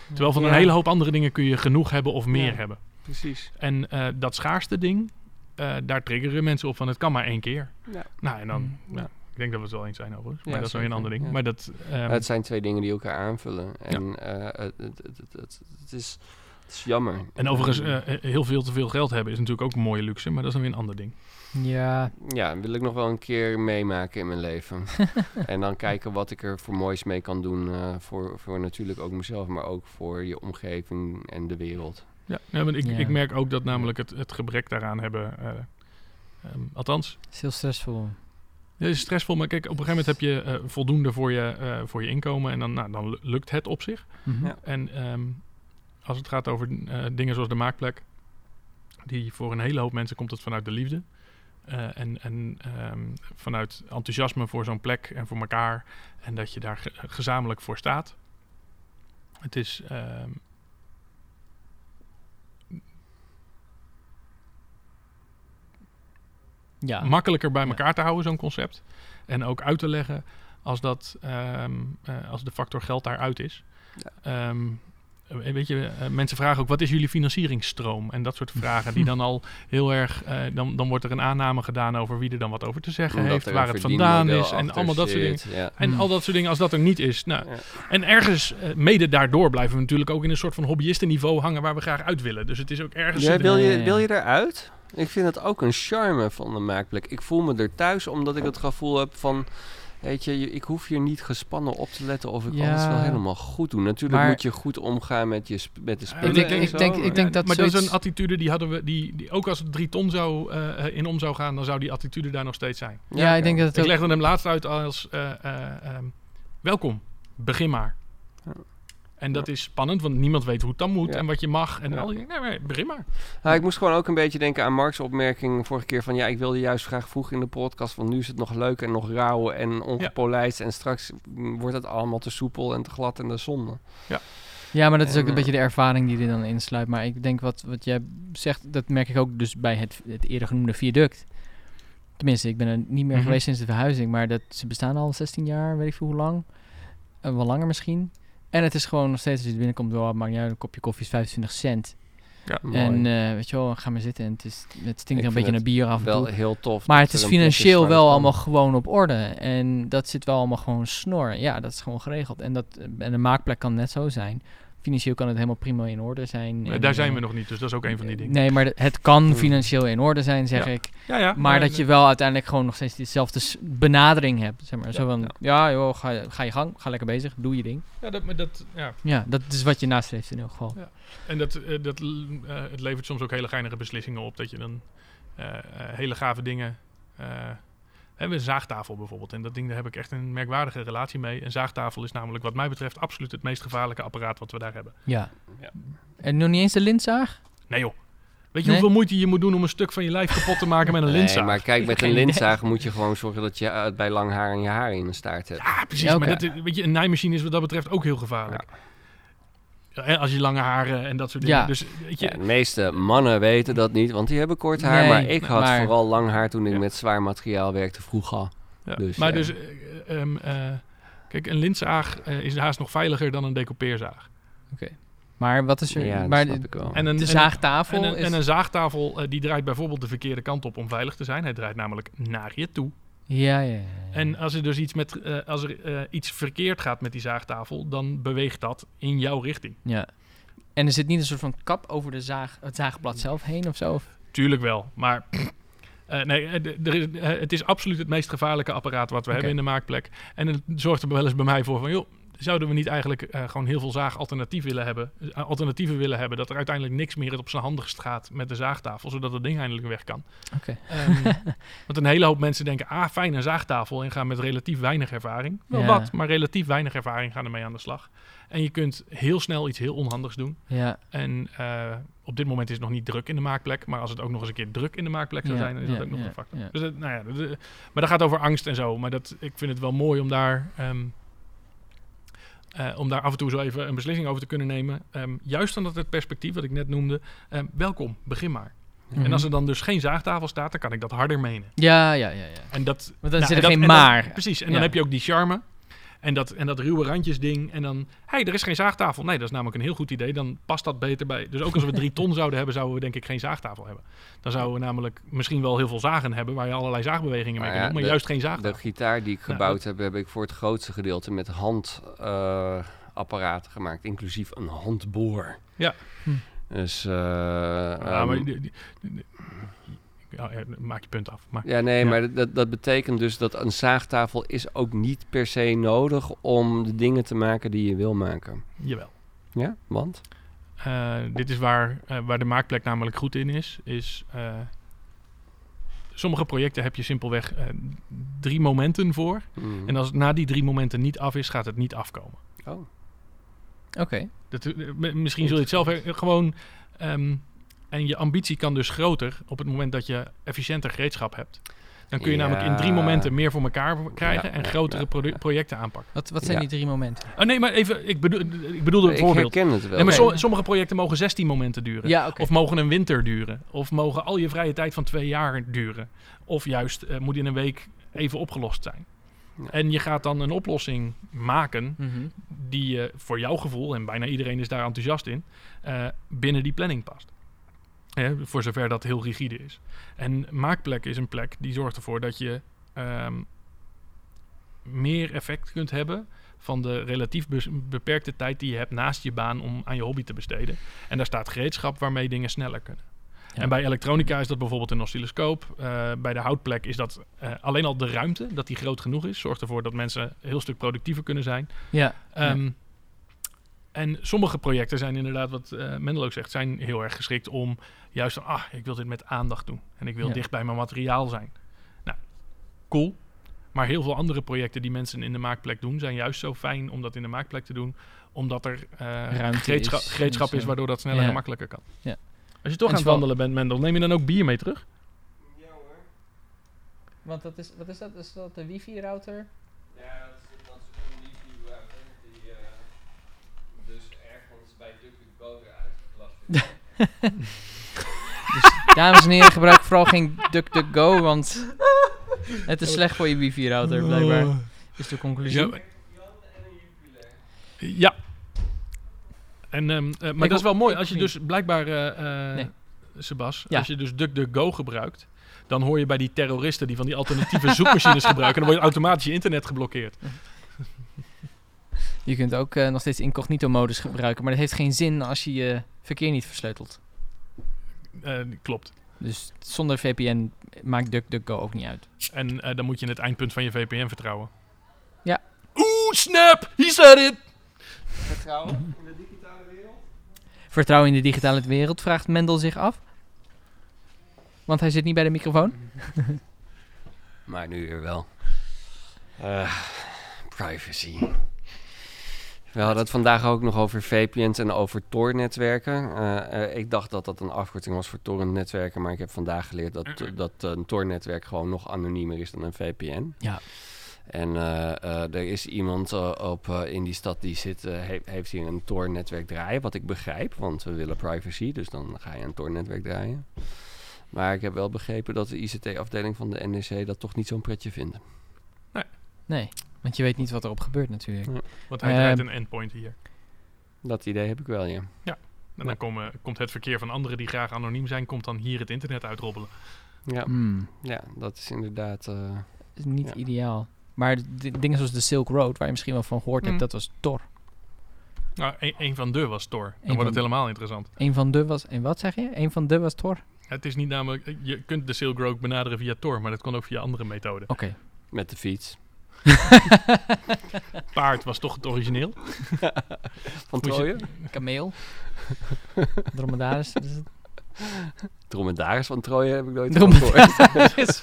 Terwijl van een hele hoop andere dingen kun je genoeg hebben of meer Ja. hebben. Precies. En eh, dat schaarste ding, eh, daar triggeren mensen op van het kan maar één keer. Ja. Nou, en dan, Mm. ja, ik denk dat we het wel eens zijn overigens. Ja, maar dat is wel weer een ander ding. ja. Maar dat, ehm, het zijn twee dingen die elkaar aanvullen. En eh, het, het, het, het, het is, het is jammer. en overigens, eh, heel veel te veel geld hebben is natuurlijk ook een mooie luxe, maar dat is dan weer een ander ding. Ja. Ja, wil ik nog wel een keer meemaken in mijn leven. (laughs) en dan kijken wat ik er voor moois mee kan doen. eh, voor, voor natuurlijk ook mezelf, maar ook voor je omgeving en de wereld. Ja, ja, want ik, Ja. ik merk ook dat namelijk het, het gebrek daaraan hebben. eh, ehm, althans, Het is heel stressvol. het is stressvol, maar kijk, op een gegeven moment heb je eh, voldoende voor je, eh, voor je inkomen en dan, nou, dan lu- lukt het op zich. Mhm. Ja. En ehm, als het gaat over eh, dingen zoals de maakplek, die voor een hele hoop mensen komt het vanuit de liefde. Eh, en en ehm, vanuit enthousiasme voor zo'n plek en voor elkaar. En dat je daar ge- gezamenlijk voor staat. Het is, ehm, Ja. makkelijker bij Ja. elkaar te houden, zo'n concept. En ook uit te leggen als, dat, ehm, eh, als de factor geld daaruit is. Ehm, eh, weet je, eh, mensen vragen ook, wat is jullie financieringsstroom? En dat soort vragen die dan (laughs) al heel erg... eh, dan, dan wordt er een aanname gedaan over wie er dan wat over te zeggen Omdat heeft, waar het vandaan is en allemaal dat soort dingen. Ja. En al dat soort dingen, als dat er niet is. Nou, Ja. En ergens, mede daardoor, blijven we natuurlijk ook in een soort van hobbyistenniveau hangen waar we graag uit willen. Dus het is ook ergens... Ja, wil, Ja, je, ja, ja. wil je eruit? Ik vind het ook een charme van de maakplek. Ik voel me er thuis omdat ik het gevoel heb van... Weet je, ik hoef hier niet gespannen op te letten of ik Ja. alles wel helemaal goed doe. Natuurlijk Maar- moet je goed omgaan met, je met de spullen denk- ik denk- ik maar- denk dat maar dat is een attitude die hadden we, die, die ook als het drie ton zou, eh, in om zou gaan, dan zou die attitude daar nog steeds zijn. Ja, ik denk dat het Ik legde hem laatst uit als eh, eh, ehm, welkom, begin maar. Ja. En dat is spannend, want niemand weet hoe het dan moet Ja. en wat je mag. En Ja. al die. Nee, maar begin maar. Nou, ik moest gewoon ook een beetje denken aan Mark's opmerking vorige keer van... ja, ik wilde juist graag vroeg in de podcast... want nu is het nog leuk en nog rauw en ongepolijst... en straks mm, wordt het allemaal te soepel en te glad en de zonde. Ja, maar dat is ook een eh, beetje de ervaring die er dan insluit. Maar ik denk wat, wat jij zegt, dat merk ik ook dus bij het, het eerder genoemde viaduct. Tenminste, ik ben er niet meer Mhm. geweest sinds de verhuizing, maar dat, ze bestaan al 16 jaar, weet ik veel hoe lang. En wel langer misschien. En het is gewoon nog steeds, als je binnenkomt, wel, maakt niet uit, een kopje koffie is 25 cent. Mooi. En eh, weet je wel, ga maar zitten. En het, is, het stinkt een beetje naar bier af en wel toe. heel tof. Maar het is financieel wel allemaal gewoon op orde. En dat zit wel allemaal gewoon snor. Ja, dat is gewoon geregeld. En, dat, en de maakplek kan net zo zijn. Financieel kan het helemaal prima in orde zijn. Eh, En, daar zijn eh, we nog niet, dus dat is ook een van die dingen. Nee, maar het kan Hmm. financieel in orde zijn, zeg Ja. ik. Ja, ja. Maar dat je wel uiteindelijk gewoon nog steeds dezelfde s- benadering hebt. Zeg maar. Zo van, ja. ja, joh, ga, je- ga je gang, ga lekker bezig, doe je ding. Ja, dat, maar dat, ja. Ja, dat is wat je nastreeft in ieder geval. Ja. En dat, eh, dat, eh, het levert soms ook hele geinige beslissingen op. Dat je dan eh, eh, hele gave dingen... we hebben een zaagtafel bijvoorbeeld. En dat ding, daar heb ik echt een merkwaardige relatie mee. Een zaagtafel is namelijk wat mij betreft absoluut het meest gevaarlijke apparaat wat we daar hebben. Ja. Ja. En nog niet eens de lintzaag? Nee joh. Weet je Nee? hoeveel moeite je moet doen om een stuk van je lijf kapot te maken met een Nee, lintzaag? maar kijk, met een lintzaag moet je gewoon zorgen dat je eh, bij lang haar en je haar in de staart hebt. Ja, precies. Ja. Maar dat, weet je, een naaimachine is wat dat betreft ook heel gevaarlijk. Ja, als je lange haren en dat soort dingen. Ja. Dus weet je, Ja, de meeste mannen weten dat niet, want die hebben kort haar. Nee, maar ik had maar- vooral lang haar toen ik Ja. met zwaar materiaal werkte vroeger. Ja, Dus, maar ja. dus, eh, ehm, eh, kijk, een lintzaag eh, is haast nog veiliger dan een decoupeerzaag. Maar wat is er... Ja, dat maar snap ik wel. En een, de zaagtafel En een, is... en een zaagtafel die draait bijvoorbeeld de verkeerde kant op om veilig te zijn. Hij draait namelijk naar je toe. Ja, ja, ja. En als er dus iets, met, eh, als er, eh, iets verkeerd gaat met die zaagtafel, dan beweegt dat in jouw richting. Ja. En er zit niet een soort van kap over de zaag, het zaagblad zelf heen of zo? Of- Tuurlijk wel, maar (clears throat) eh, nee, er is, het is absoluut het meest gevaarlijke apparaat wat we hebben in de maakplek. En het zorgt er wel eens bij mij voor van, joh, zouden we niet eigenlijk eh, gewoon heel veel zaagalternatief willen hebben, eh, alternatieven willen hebben, dat er uiteindelijk niks meer op zijn handigst gaat met de zaagtafel, zodat het ding eindelijk weg kan. Oké. Ehm, (laughs) want een hele hoop mensen denken, ah, fijn, een zaagtafel en gaan met relatief weinig ervaring. Wel Ja. wat, maar relatief weinig ervaring gaan ermee aan de slag. En je kunt heel snel iets heel onhandigs doen. Ja, En eh, op dit moment is het nog niet druk in de maakplek. Maar als het ook nog eens een keer druk in de maakplek zou zijn, dan is ja, dat ook nog een factor. Dus nou ja, maar dat gaat over angst en zo. Maar dat, ik vind het wel mooi om daar, ehm, eh, om daar af en toe zo even een beslissing over te kunnen nemen. Ehm, juist omdat het perspectief wat ik net noemde. ehm, welkom, begin maar. En Mhm. als er dan dus geen zaagtafel staat, dan kan ik dat harder menen. ja, ja, ja. ja. En dat, Want dan nou, zit er dat- geen maar. precies. En Ja. dan heb je ook die charme. En dat, en dat ruwe randjes ding. En dan, hé, hey, er is geen zaagtafel. Nee, dat is namelijk een heel goed idee. Dan past dat beter bij. Dus ook als we drie ton zouden hebben, zouden we denk ik geen zaagtafel hebben. Dan zouden we namelijk misschien wel heel veel zagen hebben, waar je allerlei zaagbewegingen mee Maar kan doen, maar de- juist geen De zaagtafel. gitaar die ik gebouwd heb, heb ik voor het grootste gedeelte met handapparaten gemaakt. Inclusief een handboor. Ja. Hm. Dus, eh, Ja, ehm, maar die- ja, maak je punt af. Maar ja, nee, Ja. maar dat, dat betekent dus dat een zaagtafel is ook niet per se nodig om de dingen te maken die je wil maken. jawel. Ja, want? Eh, dit is waar, eh, waar de maakplek namelijk goed in is. is eh, sommige projecten heb je simpelweg eh, drie momenten voor. Mm. En als het na die drie momenten niet af is, gaat het niet afkomen. Oh. Oké. Dat, m- misschien zul je het zelf gewoon. ehm, en je ambitie kan dus groter op het moment dat je efficiënter gereedschap hebt. Dan kun je namelijk in drie momenten meer voor elkaar krijgen Ja, en ja, grotere ja, produ- ja. projecten aanpakken. Wat, wat zijn Ja. die drie momenten? Oh nee, maar even, ik, bedoel, ik bedoelde een Ik voorbeeld. herken het wel. Nee, maar so- sommige projecten mogen 16 momenten duren. Of mogen een winter duren. Of mogen al je vrije tijd van twee jaar duren. Of juist eh, moet in een week even opgelost zijn. Ja. En je gaat dan een oplossing maken Mhm. die je voor jouw gevoel, en bijna iedereen is daar enthousiast in, eh, binnen die planning past. Hè, voor zover dat heel rigide is. En maakplek is een plek die zorgt ervoor dat je ehm, meer effect kunt hebben van de relatief beperkte tijd die je hebt naast je baan om aan je hobby te besteden. En daar staat gereedschap waarmee dingen sneller kunnen. Ja. En bij elektronica is dat bijvoorbeeld een oscilloscoop. Eh, bij de houtplek is dat eh, alleen al de ruimte, dat die groot genoeg is, zorgt ervoor dat mensen een heel stuk productiever kunnen zijn. Ja. Ehm, En sommige projecten zijn inderdaad, wat eh Mendel ook zegt, zijn heel erg geschikt om juist van, ah, ik wil dit met aandacht doen. En ik wil Ja. dicht bij mijn materiaal zijn. Nou, cool. Maar heel veel andere projecten die mensen in de maakplek doen, zijn juist zo fijn om dat in de maakplek te doen. Omdat er eh, Ruimte gereedschap, is, gereedschap is waardoor dat sneller ja. en makkelijker kan. Ja. Als je toch En aan het wandelen bent, Mendel, neem je dan ook bier mee terug? Want wat is, wat is dat? Is dat de wifi-router? Ja, dat is, dat is een wifi-router die eh, dus ergens bij DuckDuckGo is. Dames en heren, gebruik vooral geen DuckDuckGo, want het is slecht voor je wifi-router, blijkbaar. Is de conclusie. Ja, Ja. En, ehm, eh, maar Ik dat is wel mooi. Als je niet. dus blijkbaar, Nee. Sebas, Ja. als je dus DuckDuckGo gebruikt, dan hoor je bij die terroristen die van die alternatieve zoekmachines gebruiken, dan wordt automatisch je internet geblokkeerd. Je kunt ook nog steeds incognito-modus gebruiken, maar dat heeft geen zin als je je verkeer niet versleutelt. Eh, klopt. Dus zonder VPN maakt DuckDuckGo ook niet uit. En eh, dan moet je het eindpunt van je VPN vertrouwen. Ja. Oeh, snap! He said it! Vertrouwen in de digitale wereld? Vertrouwen in de digitale wereld, vraagt Mendel zich af. Want hij zit niet bij de microfoon. (laughs) Maar nu weer wel. Eh, privacy. We hadden het vandaag ook nog over VPN's en over Tor-netwerken. Eh, eh, ik dacht dat dat een afkorting was voor torrent-netwerken, maar ik heb vandaag geleerd dat, dat een Tor-netwerk gewoon nog anoniemer is dan een VPN. Ja. En eh, er is iemand op, in die stad die zit, he- heeft hier een Tor-netwerk draaien, wat ik begrijp, want we willen privacy, dus dan ga je een Tor-netwerk draaien. Maar ik heb wel begrepen dat de ICT-afdeling van de NEC dat toch niet zo'n pretje vinden. Nee, want je weet niet wat erop gebeurt natuurlijk. Want hij Ehm. draait een endpoint hier. Dat idee heb ik wel, ja. En dan komen, komt het verkeer van anderen die graag anoniem zijn, komt dan hier het internet uitrobbelen. Ja, Hmm, ja dat is inderdaad... eh, is niet Ja. ideaal. Maar dingen zoals de Silk Road, waar je misschien wel van gehoord hebt, Hmm. dat was Tor. Nou, een, een van de was Tor. Dan Een wordt het helemaal interessant. Een van de was... En wat zeg je? Een van de was Tor? Het is niet namelijk, je kunt de Silk Road benaderen via Tor, maar dat kon ook via andere methoden. Oké. met de fiets. (laughs) Paard was toch het origineel. (laughs) Van Moet je- Trooien? Kameel. Dromedaris. dat is het. Dromedaris van Trooien heb ik nooit (laughs) gehoord.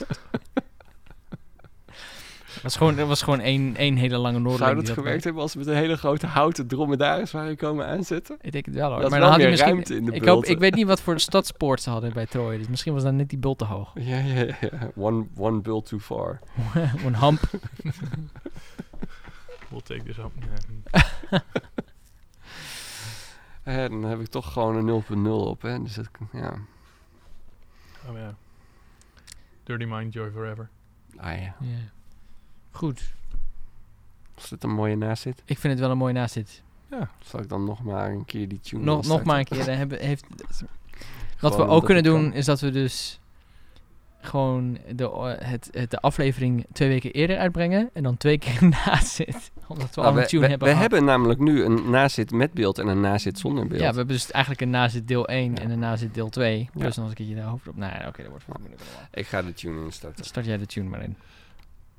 Het was gewoon, er was gewoon één, één hele lange Noorderling. Zou dat gewerkt hebben als we met een hele grote houten dromedaris waren komen aanzetten? Ik denk het wel hoor. Dat maar dan had hij meer misschien... ruimte in de ik, hoop, ik weet niet wat voor stadspoort ze hadden bij Troje. Dus misschien was dan net die bult te hoog. Ja, ja, ja. One, one build too far. (laughs) een hamp. (laughs) We'll take this up. (laughs) Eh, dan heb ik toch gewoon een 0.0 op, hè. Dus dat, ja. Oh ja. Dirty Mind, Joy Forever. Ah ja. Ja. Goed. Als dit een mooie naast zit, Ik vind het wel een mooi nazit. zal ik dan nog maar een keer die tune Nog, nog maar een keer. Dan hebben, heeft, (laughs) wat we ook kunnen doen, kan. is dat we dus gewoon de, het, het, de aflevering twee weken eerder uitbrengen. En dan twee keer (laughs) nazit. Omdat we Nou, al een tune we- hebben we gehad. hebben namelijk nu een nazit met beeld en een nazit zonder beeld. Ja, we hebben dus eigenlijk een nazit deel 1 Ja. en een nazit deel 2. Plus Ja. nog een keertje de hoofdrol. Nou ja, oké, dat wordt allemaal. Ik ga de tune instarten. Start jij de tune maar in.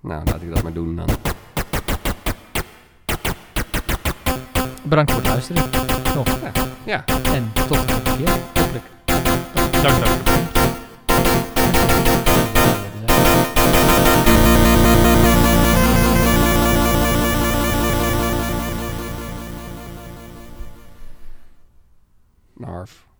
Nou, laat ik dat maar doen dan. Bedankt voor het luisteren. Nog. Ja. En tot de volgende keer. Hopelijk. Dank, dank. Narf.